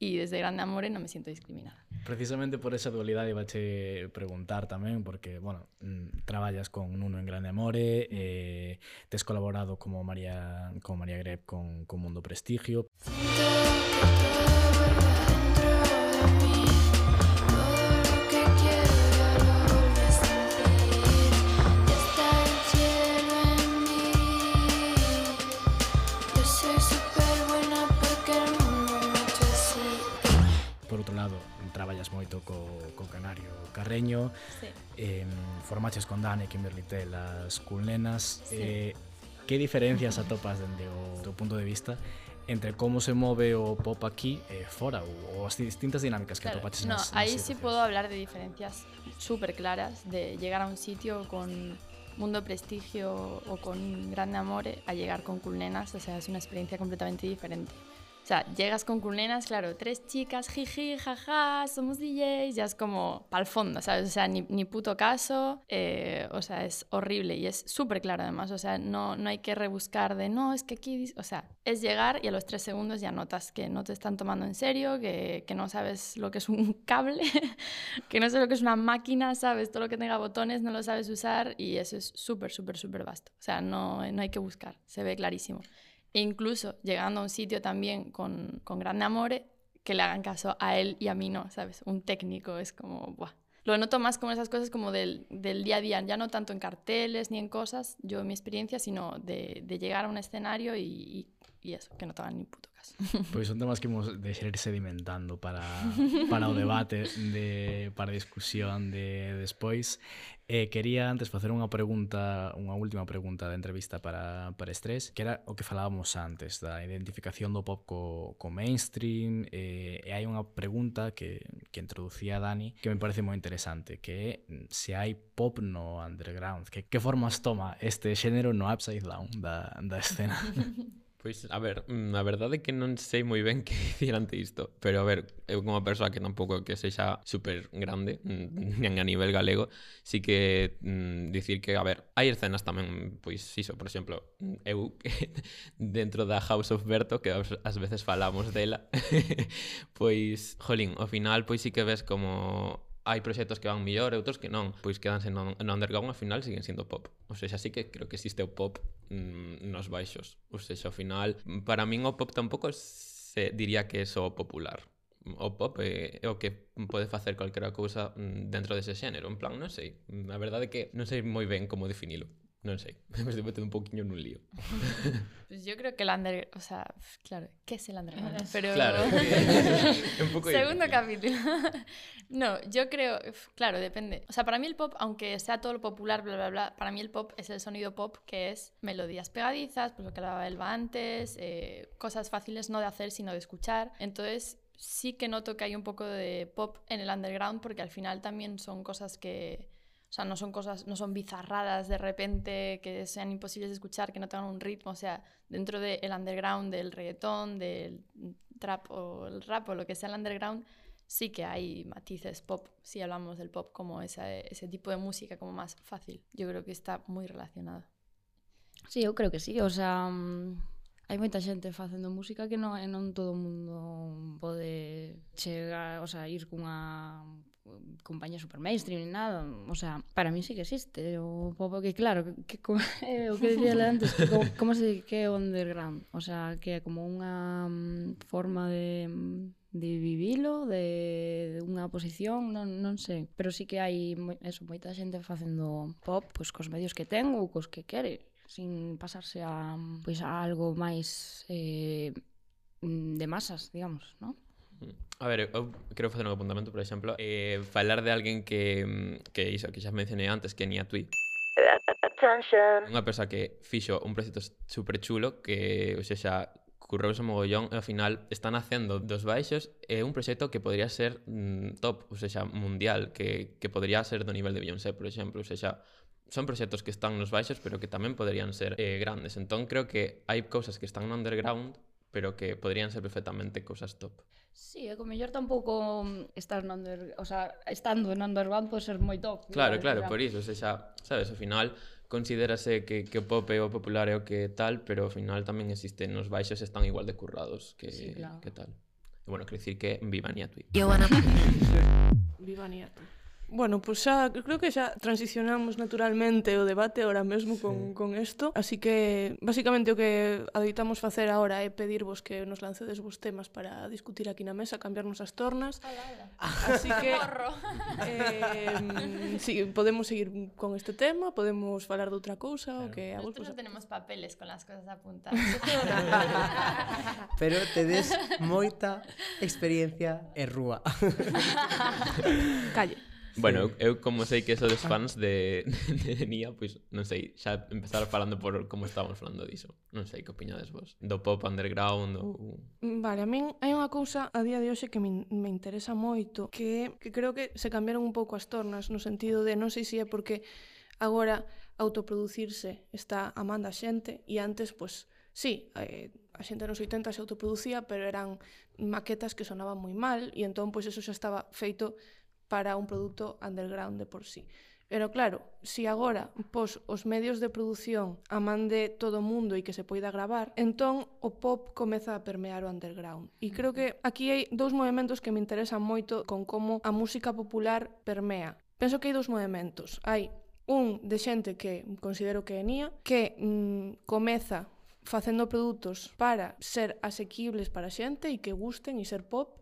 y desde Grande Amore no me siento discriminada. Precisamente por esa dualidade vache preguntar tamén, porque, bueno, mm, traballas con Nuno en Grande Amore, eh, tes colaborado como María, como María Greb con, con Mundo Prestigio. Sinto, eh, formaches con Dani, Kimberly Tell, as Culnenas. Sí. Eh, que diferencias atopas dende o teu punto de vista entre como se move o pop aquí e fora ou, ou as distintas dinámicas que Claro, atopaches no, nas, nas ahí sí puedo hablar de diferencias súper claras de llegar a un sitio con Mundo Prestigio o con Grande Amore a llegar con Culnenas, o sea, es una experiencia completamente diferente. Sea, llegas con Culnenas, claro, tres chicas, jiji, jaja, somos DJs, ya es como pa'l fondo, ¿sabes? O sea, ni, ni puto caso, eh, o sea, es horrible y es súper claro además, o sea, no, no hay que rebuscar de, no, es que aquí, dis-", o sea, es llegar y a los tres segundos ya notas que no te están tomando en serio, que, que no sabes lo que es un cable, que no sé lo que es una máquina, ¿sabes? Todo lo que tenga botones no lo sabes usar y eso es súper, súper, súper vasto. O sea, no, no hay que buscar, se ve clarísimo. E incluso llegando a un sitio también con, con grande amore, que le hagan caso a él y a mí no, ¿sabes? Un técnico es como, ¡buah! Lo noto más como esas cosas como del, del día a día, ya no tanto en carteles ni en cosas, yo en mi experiencia, sino de, de llegar a un escenario y, y y eso, que no te hagan ni puto podcast. Pois son temas que hemos de ser sedimentando para, para o debate, de, para a discusión de despois. Eh, quería antes facer unha pregunta, unha última pregunta da entrevista para, para estrés, que era o que falábamos antes, da identificación do pop co, co mainstream, eh, e hai unha pregunta que, que introducía Dani que me parece moi interesante, que é se hai pop no underground, que, que formas toma este xénero no upside down da, da escena? Pois, a ver, mm, a verdade é que non sei moi ben que dicir ante isto, pero a ver, eu como persoa que tampouco que sexa super grande, mm, nen a nivel galego, sí que mm, dicir que, a ver, hai escenas tamén, pois iso, por exemplo, mm, eu dentro da House of Berto, que ás veces falamos dela, pois, jolín, ao final, pois sí que ves como hai proxectos que van mellor e outros que non, pois quedanse no, no underground ao final siguen sendo pop. O sea, sí que creo que existe o pop mm, nos baixos. O sea, ao final, para min o pop tampouco se diría que é só popular o pop é, é o que pode facer calquera cousa mm, dentro dese xénero, en plan, non sei, a verdade é que non sei moi ben como definilo. Non sei, me estou metendo un poquinho nun lío. Pues yo creo que el underground, o sea, claro, ¿qué es el underground? Pero Claro, un pouco Segundo difícil. capítulo. no, yo creo, claro, depende. O sea, para mí el pop, aunque sea todo lo popular, bla, bla, bla, para mí el pop es el sonido pop que es melodías pegadizas, pues lo que hablaba Elba antes, eh, cosas fáciles no de hacer, sino de escuchar. Entonces, sí que noto que hay un poco de pop en el underground porque al final también son cosas que... O sea, no son cosas, no son bizarradas de repente que sean imposibles de escuchar, que no tengan un ritmo. O sea, dentro del underground, del reggaetón, del trap o el rap o lo que sea el underground, sí que hay matices pop, si hablamos del pop como ese, tipo de música como más fácil. Yo creo que está muy relacionado. Sí, eu creo que sí, o sea, mm, hai moita xente facendo música que non, e non todo o mundo pode chegar, o sea, ir cunha compañía super mainstream ni nada, o sea, para mí sí que existe o pobo que claro, que, que eh, o que dicía antes, que como, como se que é underground, o sea, que é como unha mm, forma de mm, de vivilo, de, de unha posición, non, non sei. Pero sí que hai eso, moita xente facendo pop pois, cos medios que ten ou cos que quere, sin pasarse a, mm, pois, a algo máis eh, de masas, digamos, non? A ver, eu quero facer un apuntamento, por exemplo, eh, falar de alguén que, mm, que iso, que xa mencionei antes, que Nia Tui. Unha persoa que fixo un proxecto super chulo que, ou xa, currouse mogollón e ao final están facendo dos baixos é un proxecto que podría ser mm, top, ou seja, mundial, que, que podría ser do nivel de Beyoncé, por exemplo, ou seja, son proxectos que están nos baixos pero que tamén poderían ser eh, grandes. Entón creo que hai cousas que están no underground pero que poderían ser perfectamente cousas top. Sí, eh, e co mellor tampouco mm, estar no under, o sea, estando en underground pode ser moi top. Claro, claro, por iso, se xa, sabes, ao final considerase que, que o pop é o popular é o que tal, pero ao final tamén existen os baixos están igual de currados que, sí, claro. que tal. E bueno, quer dicir que viva Niatui. Viva Niatui. Bueno, pois pues xa, creo que xa transicionamos naturalmente o debate ahora mesmo con, sí. con esto, así que basicamente o que adoitamos facer agora é pedirvos que nos lancedes vos temas para discutir aquí na mesa, cambiarnos as tornas. Así que eh, sí, podemos seguir con este tema, podemos falar de outra cousa, claro. o que a vos Nosotros pues, no tenemos papeles con las cosas apuntadas. Pero tedes moita experiencia en rúa. Calle. Bueno, sí. eu, eu como sei que sodes ah. fans de, de, de Nia, pois non sei, xa empezar falando por como estábamos falando diso. Non sei que opiñades vos, do pop underground ou Vale, a min hai unha cousa a día de hoxe que me, me interesa moito, que que creo que se cambiaron un pouco as tornas no sentido de non sei se é porque agora autoproducirse está a a xente e antes pois Sí, eh, a xente nos 80 se autoproducía, pero eran maquetas que sonaban moi mal e entón pois eso xa estaba feito para un produto underground de por sí. Pero claro, si agora pos os medios de produción a man de todo o mundo e que se poida gravar, entón o pop comeza a permear o underground. E creo que aquí hai dous movimentos que me interesan moito con como a música popular permea. Penso que hai dous movimentos. Hai un de xente que considero que é Nia, que mm, comeza facendo produtos para ser asequibles para xente e que gusten e ser pop,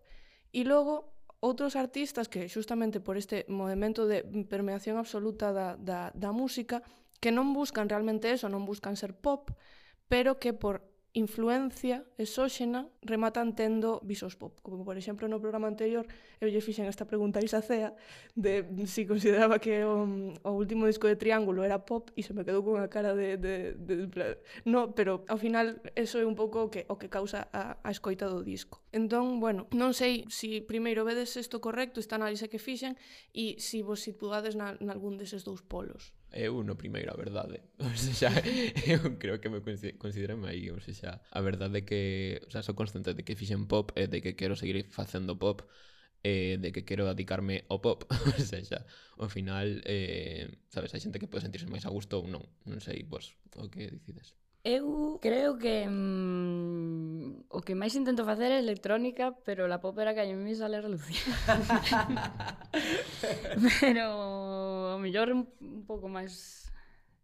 e logo outros artistas que xustamente por este movimento de permeación absoluta da, da, da música que non buscan realmente eso, non buscan ser pop, pero que por influencia exóxena rematan tendo visos pop. Como, por exemplo, no programa anterior, eu lle fixen esta pregunta a Isa Cea de si consideraba que o, o último disco de Triángulo era pop e se me quedou cunha cara de, de, de, de... No, pero ao final eso é un pouco o que, o que causa a, a escoita do disco. Entón, bueno, non sei se si primeiro vedes isto correcto, esta análise que fixen, e se si vos situades na, nalgún deses dous polos. Eu no primeiro, a verdade. O sea, xa, eu creo que me consideran aí, o sea, xa, a verdade é que, o sea, sou consciente de que fixen pop e de que quero seguir facendo pop eh, de que quero dedicarme ao pop. Ou seja, ao final eh, sabes, hai xente que pode sentirse máis a gusto ou non. Non sei, vos, o que decides. Eu creo que mm, o que máis intento facer é electrónica, pero la pop era que a mí sale a relucir. pero o mellor un pouco máis...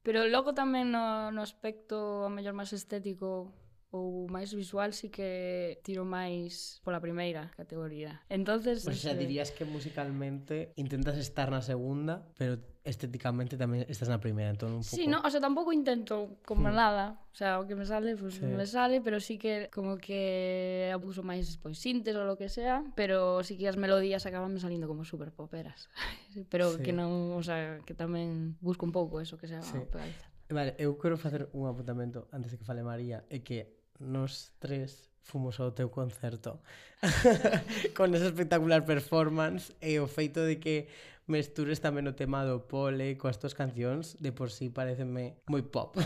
Pero logo tamén no, no aspecto a mellor máis estético ou máis visual sí que tiro máis pola primeira categoría. Entonces, o sea, eh, dirías que musicalmente intentas estar na segunda, pero estéticamente tamén estás na primeira, entón un pouco. Sí, no, o sea, tampouco intento como hmm. nada, o sea, o que me sale, pues sí. me sale, pero sí que como que abuso máis pois pues, sintes ou lo que sea, pero sí que as melodías acaban salindo como super poperas. pero sí. que non, o sea, que tamén busco un pouco eso que sea sí. Vale, eu quero facer un apuntamento antes de que fale María, é que nos tres fomos ao teu concerto con esa espectacular performance e o feito de que mestures tamén o tema do pole coas tuas cancións de por sí pareceme moi pop.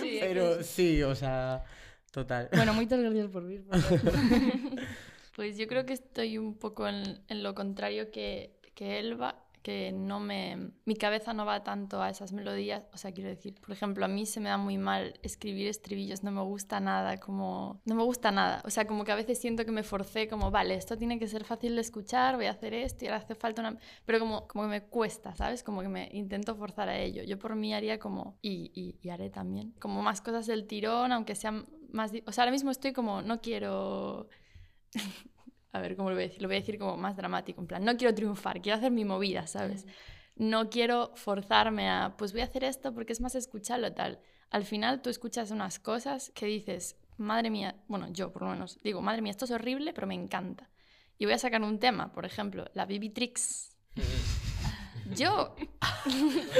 Sí, pero sí, o sea total. Bueno, moitas gracias por vir Pues yo creo que estoy un poco en, en lo contrario que, que Elba que no me... Mi cabeza no va tanto a esas melodías. O sea, quiero decir, por ejemplo, a mí se me da muy mal escribir estribillos, no me gusta nada, como... No me gusta nada. O sea, como que a veces siento que me forcé, como, vale, esto tiene que ser fácil de escuchar, voy a hacer esto y ahora hace falta una... Pero como, como que me cuesta, ¿sabes? Como que me intento forzar a ello. Yo por mí haría como... Y, y, y haré también. Como más cosas del tirón, aunque sean más... O sea, ahora mismo estoy como, no quiero... A ver, ¿cómo lo voy a decir? Lo voy a decir como más dramático, en plan, no quiero triunfar, quiero hacer mi movida, ¿sabes? No quiero forzarme a, pues voy a hacer esto porque es más escucharlo tal. Al final tú escuchas unas cosas que dices, madre mía, bueno, yo por lo menos digo, madre mía, esto es horrible, pero me encanta. Y voy a sacar un tema, por ejemplo, la Bibi Tricks. Yo,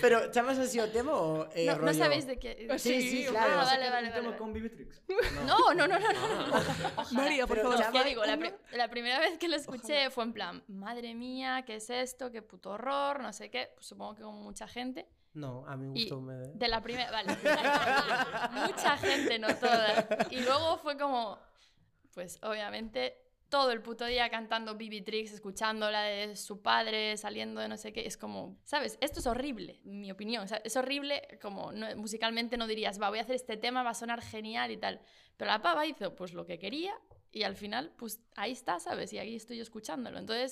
Pero chamas así o tema ou é no, sabéis de qué... Sí, sí, Ah, claro. vale, vale, vale. con Bibitrix. No, no, no, no. no. María, por favor. Es que llama digo, la, uno- pri- la primera vez que lo escuché fue en plan, madre mía, ¿qué es esto? ¿Qué puto horror? No sé qué. Pues supongo que con mucha gente. No, a mí Y gustoume de... de la primera, vale. mucha gente, no toda. Y luego fue como, pues obviamente todo el puto día cantando Bibi Tricks, escuchando la de su padre, saliendo de no sé qué, es como, ¿sabes? Esto es horrible, mi opinión. Es horrible, como musicalmente no dirías, va, voy a hacer este tema, va a sonar genial y tal. Pero la pava hizo pues lo que quería y al final, pues ahí está, ¿sabes? Y ahí estoy escuchándolo. Entonces,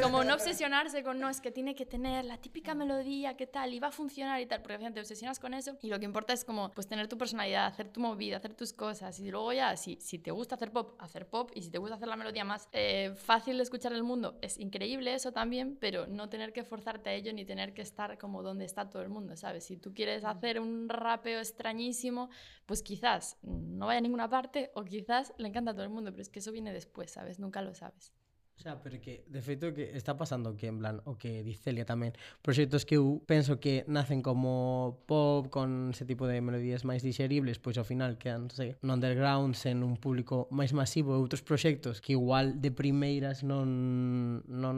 como no obsesionarse con, no, es que tiene que tener la típica melodía, ¿qué tal? Y va a funcionar y tal, porque al final te obsesionas con eso y lo que importa es como, pues tener tu personalidad, hacer tu movida, hacer tus cosas y luego ya, si, si te gusta hacer pop, hacer pop y si te gusta hacer la melodía más eh, fácil de escuchar el mundo, es increíble eso también, pero no tener que forzarte a ello ni tener que estar como donde está todo el mundo, ¿sabes? Si tú quieres hacer un rapeo extrañísimo, pues quizás no vaya a ninguna parte o quizás le encanta a todo el mundo, pero es que eso viene después, sabes, nunca lo sabes. O sea, pero que de feito que está pasando que en plan, o que dice Celia tamén, proxectos que eu penso que nacen como pop, con ese tipo de melodías máis digeribles, pois ao final quedan, sei, no underground, sen un público máis masivo, e outros proxectos que igual de primeiras non, non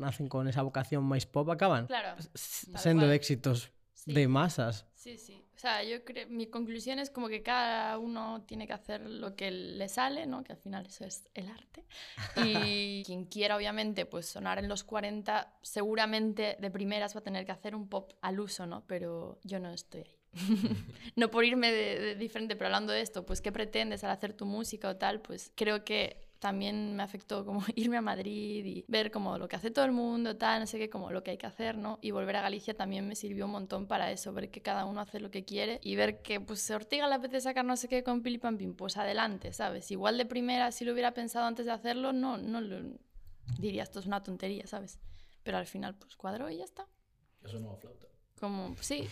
nacen con esa vocación máis pop, acaban claro, sendo cual. éxitos sí. de masas. Sí, sí. O sea, yo creo, mi conclusión es como que cada uno tiene que hacer lo que le sale, ¿no? Que al final eso es el arte. Y quien quiera, obviamente, pues sonar en los 40, seguramente de primeras va a tener que hacer un pop al uso, ¿no? Pero yo no estoy ahí. no por irme de, de diferente, pero hablando de esto, pues qué pretendes al hacer tu música o tal, pues creo que también me afectó como irme a Madrid y ver como lo que hace todo el mundo, tal, no sé qué, como lo que hay que hacer, ¿no? Y volver a Galicia también me sirvió un montón para eso, ver que cada uno hace lo que quiere y ver que pues a Ortega le apetece sacar no sé qué con Pili Pam Pim, pues adelante, ¿sabes? Igual de primera, si lo hubiera pensado antes de hacerlo, no, no lo diría, esto es una tontería, ¿sabes? Pero al final pues cuadró y ya está. Eso no flauta. Como, sí,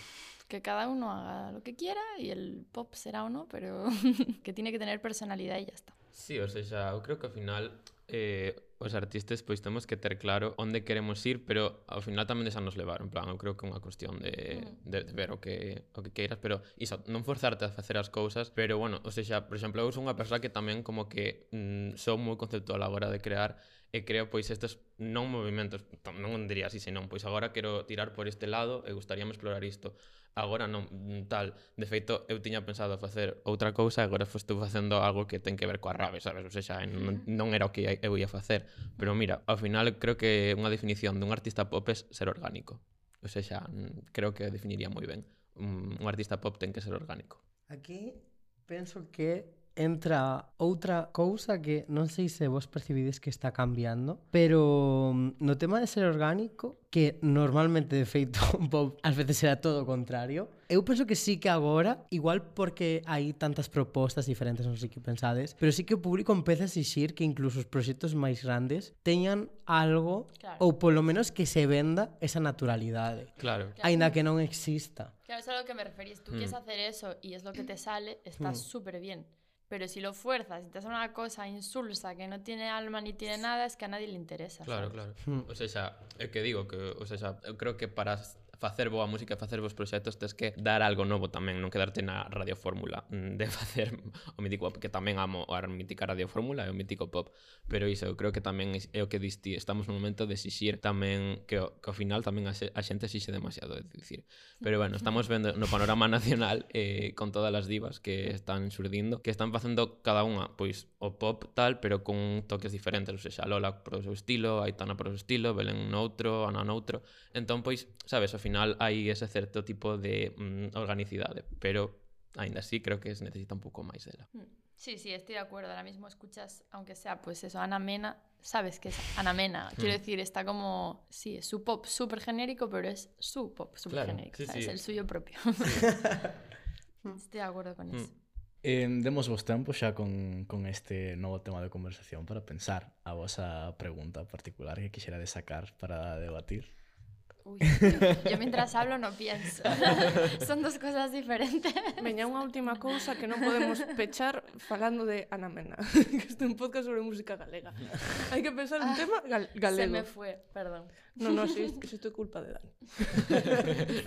que cada uno haga lo que quiera y el pop será o no, pero que tiene que tener personalidad y ya está. Sí, o sea, eu creo que ao final eh, os artistas pois temos que ter claro onde queremos ir, pero ao final tamén deixarnos levar, en plan, eu creo que é unha cuestión de, mm. de, de ver o que o que queiras, pero iso, non forzarte a facer as cousas, pero bueno, o sea, por exemplo, eu sou unha persoa que tamén como que mm, sou moi conceptual a hora de crear e creo pois estes non movimentos, non diría así, senón pois agora quero tirar por este lado e gustaríame explorar isto. Agora non, mm, tal, de feito eu tiña pensado facer outra cousa e agora estou facendo algo que ten que ver coa rave, sabes? O sea, non, non era o que eu ia facer, pero mira, ao final creo que unha definición dun artista pop é ser orgánico. O sea, mm, creo que definiría moi ben. Un, un artista pop ten que ser orgánico. Aquí penso que entra outra cousa que non sei se vos percibides que está cambiando, pero mm, no tema de ser orgánico, que normalmente de feito pop ás veces era todo o contrario, eu penso que sí que agora, igual porque hai tantas propostas diferentes, non sei que pensades, pero sí que o público empeza a exixir que incluso os proxectos máis grandes teñan algo claro. ou polo menos que se venda esa naturalidade. Claro. Ainda que non exista. Claro, es a lo que me referís. Tú mm. quieres hacer eso y es lo que te sale, está mm. súper bien. Pero si lo fuerzas y te hace una cosa insulsa que no tiene alma ni tiene nada, es que a nadie le interesa. Claro, ¿sabes? claro. O sea, xa, é que digo que, o sea, creo que para facer boa música e facer vos proxectos tes que dar algo novo tamén, non quedarte na radiofórmula mm, de facer o mítico pop, que tamén amo a mítica radiofórmula e o mítico pop, pero iso eu creo que tamén é o que disti, estamos no momento de exixir tamén que, que ao final tamén a, a xente exixe demasiado, é dicir. Pero bueno, estamos vendo no panorama nacional eh, con todas as divas que están surdindo, que están facendo cada unha, pois o pop tal, pero con toques diferentes, ou seja, Lola pro seu estilo, Aitana pro seu estilo, Belén noutro, Ana noutro. Entón, pois, sabes, ao final hai ese certo tipo de mm, organicidade, pero aínda así creo que se necesita un pouco máis dela. Mm. Sí, sí, estoy de acuerdo. Ahora mismo escuchas, aunque sea pues eso, Ana Mena, sabes que es Ana Mena. Quiero Mm. decir, está como, sí, es su pop súper genérico, pero es su pop súper Claro, genérico. sí, ¿sabes? sí. El suyo propio. estoy de acuerdo con eso. Eh, demos vos tempo xa con, con este novo tema de conversación para pensar a vosa pregunta particular que quixera sacar para debatir. Uy, yo mientras hablo no pienso. Son dos cosas diferentes. Veña, unha última cousa que non podemos pechar falando de Ana Mena, que este un podcast sobre música galega. Hai que pensar un ah, tema gal galego. Se me fue, perdón. No, no, si, que isto é culpa de Dani.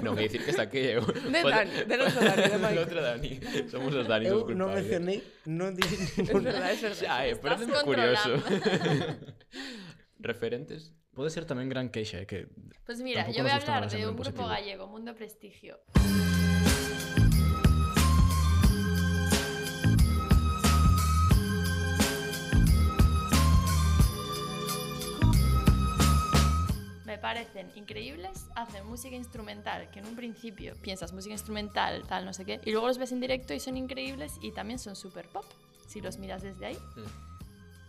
non, é dicir que está aquí eu. De Dani, de noso Dani, de Mike. Outro Dani. Somos os Dani, eu non eh. mencionei, non dixen... É verdade, é verdad. Xa, é, eh, parece curioso. Referentes Pode ser tamén gran queixa, eh, que Pues mira, yo voy a hablar de un grupo gallego, Mundo Prestigio. Me parecen increíbles, hacen música instrumental, que en un principio piensas música instrumental, tal, no sé qué, y luego los ves en directo y son increíbles y también son super pop, si los miras desde ahí.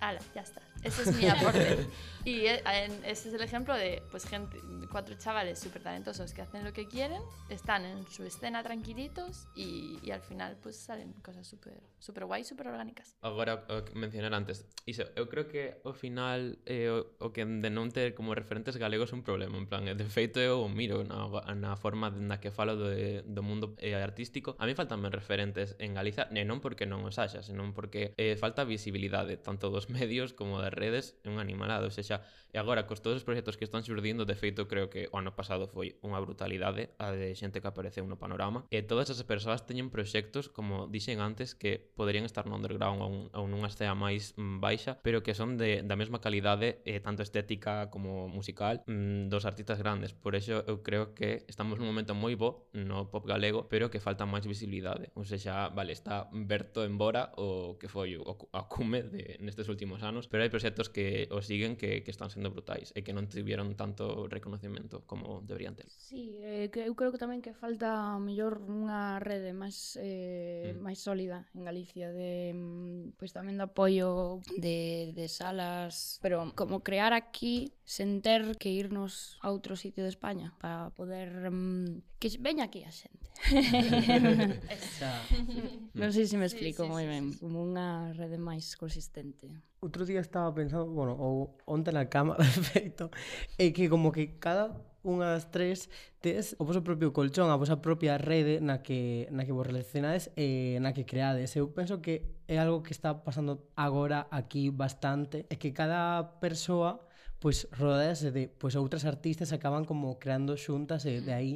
Ala, ya está. Ese es mi aporte. y eh, ese es el ejemplo de pues gente, cuatro chavales súper talentosos que hacen lo que quieren, están en su escena tranquilitos y, y al final pues salen cosas súper super guay, súper orgánicas. O que mencionar antes, iso, eu creo que ao final eh, o, o que de non ter como referentes galegos é un problema, en plan, de feito eu miro na, na forma na que falo do, do mundo eh, artístico, a mí faltanme referentes en Galiza, e non porque non os haxa, senón porque eh, falta visibilidade, tanto dos medios como das redes é un animalado, ou sexa, e agora cos todos os proxectos que están surdindo, de feito creo que o ano pasado foi unha brutalidade a de xente que apareceu no panorama, e todas as persoas teñen proxectos, como dixen antes, que poderían estar no underground ou, un, ou nunha escena máis mm, baixa, pero que son de, da mesma calidade, eh, tanto estética como musical, mm, dos artistas grandes. Por iso eu creo que estamos nun momento moi bo no pop galego, pero que falta máis visibilidade. Ou seja, vale, está Berto embora o que foi o, o cume de, nestes últimos anos, pero hai proxectos que os siguen que, que están sendo brutais e que non tiveron tanto reconocimento como deberían ter. Sí, eh, que eu creo que tamén que falta mellor unha rede máis eh, mm. máis sólida en Galicia de mm, pois pues, tamén de apoio de, de salas, pero como crear aquí sen ter que irnos a outro sitio de España para poder mm, que veña aquí a xente. non sei se me explico sí, sí, moi ben, sí, sí, sí. como unha rede máis consistente. Outro día estaba pensando, bueno, ou onte na cama, de feito, é que como que cada unha das tres tes o vosso propio colchón, a vosa propia rede na que, na que vos relacionades e na que creades. Eu penso que é algo que está pasando agora aquí bastante, é que cada persoa pois rodease de pois outras artistas acaban como creando xuntas e de aí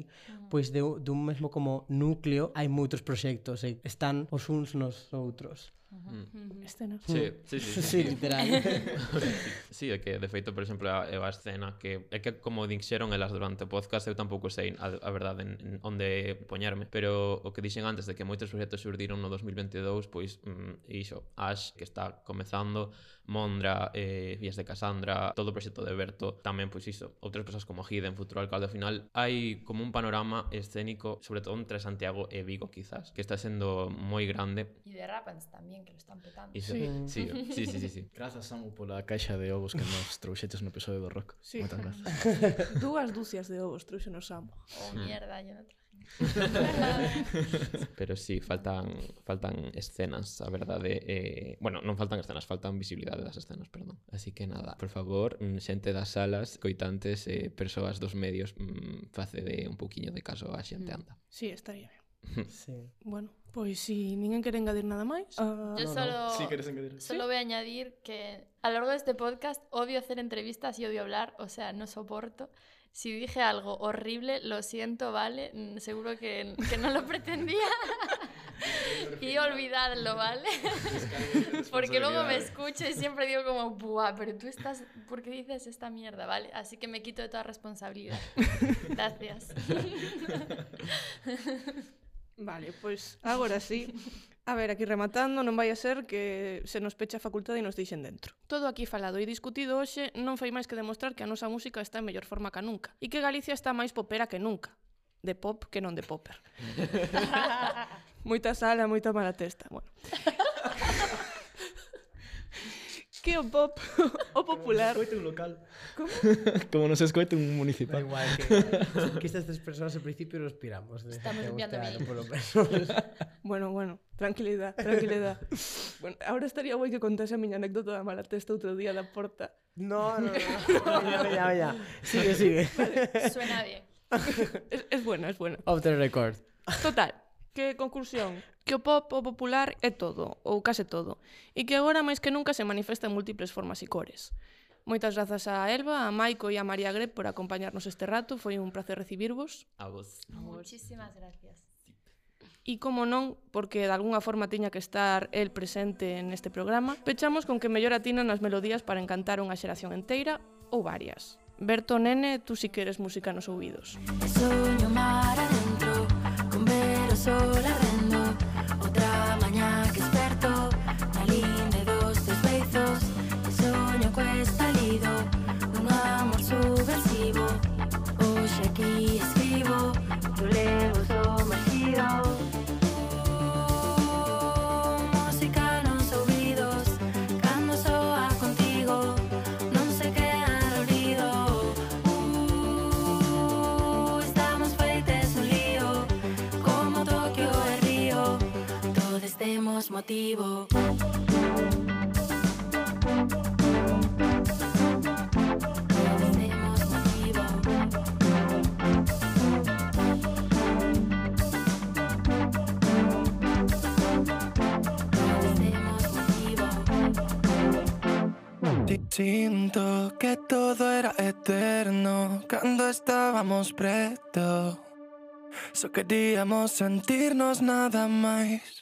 pois de, dun mesmo como núcleo hai moitos proxectos e eh, están os uns nos outros. Mm. Escena. Mm. Sí, sí, sí, sí, sí. literal. sí, é que de feito, por exemplo, a, a escena que é que como dixeron elas durante o podcast, eu tampouco sei a, a verdade en, en onde poñerme, pero o que dixen antes de que moitos proxectos surdiron no 2022, pois mm, iso, Ash que está comezando Mondra, eh, Vías de Casandra, todo o proxecto de Berto, tamén, pois iso, outras persoas como Hidden, Futuro Alcalde, ao final hai como un panorama escénico, sobre todo entre Santiago e Vigo, quizás, que está sendo moi grande. E de Rapans tamén, que lo están petando. Iso, sí. Sí, sí, sí, sí, sí. Grazas, Samu, pola caixa de ovos que nos trouxetes no episodio do Rock. Sí. Moitas grazas. Dúas dúcias de ovos trouxenos Samu. Oh, hmm. mierda, yo no traje. Pero sí, faltan, faltan escenas, a verdade eh, Bueno, non faltan escenas, faltan visibilidade das escenas, perdón Así que nada, por favor, mm, xente das salas, coitantes, eh, persoas dos medios mm, Facede un poquinho de caso a xente mm. anda Sí, estaría ben Sí. Bueno, pois si ninguén quere engadir nada máis... Uh, Yo solo, no. Sí, queres engadir. solo ¿Sí? voy a añadir que a lo largo de este podcast odio hacer entrevistas y odio hablar, o sea, no soporto. Si dije algo horrible, lo siento, ¿vale? Mm, Seguro que, que no lo pretendía. y olvidadlo, ¿vale? Porque luego me escucho y siempre digo como, buah, pero tú estás, ¿por qué dices esta mierda, vale? Así que me quito de toda responsabilidad. Gracias. Vale, pois agora sí. A ver, aquí rematando, non vai a ser que se nos pecha a facultade e nos deixen dentro. Todo aquí falado e discutido hoxe non fai máis que demostrar que a nosa música está en mellor forma que nunca e que Galicia está máis popera que nunca. De pop que non de popper. moita sala, moita mala testa. Bueno. que o pop, o popular... Escoite un local. Como? Como nos escoite un Da municipal. igual que, que estas tres persoas ao principio nos piramos. De, Estamos enviando buscar, mail. polo menos. Bueno, bueno, tranquilidad, tranquilidad. bueno, ahora estaría guai que contase a miña anécdota da mala testa outro día da porta. No, no, no. Veña, veña, veña. Sigue, sigue. Suena bien. Es, es buena, es buena. Off the record. Total, Que conclusión? Que o pop, o popular é todo, ou case todo, e que agora máis que nunca se manifesta en múltiples formas e cores. Moitas grazas a Elba, a Maico e a María Greb por acompañarnos este rato. Foi un placer recibirvos. A vos. Muchísimas gracias. E como non, porque de alguna forma tiña que estar el presente neste programa, pechamos con que mellor atinan as melodías para encantar unha xeración enteira ou varias. Berto Nene, tú si queres música nos ouvidos. Soño mar adentro sola. Motivo Siento que todo era eterno cuando estábamos preto. Só queríamos sentirnos nada máis.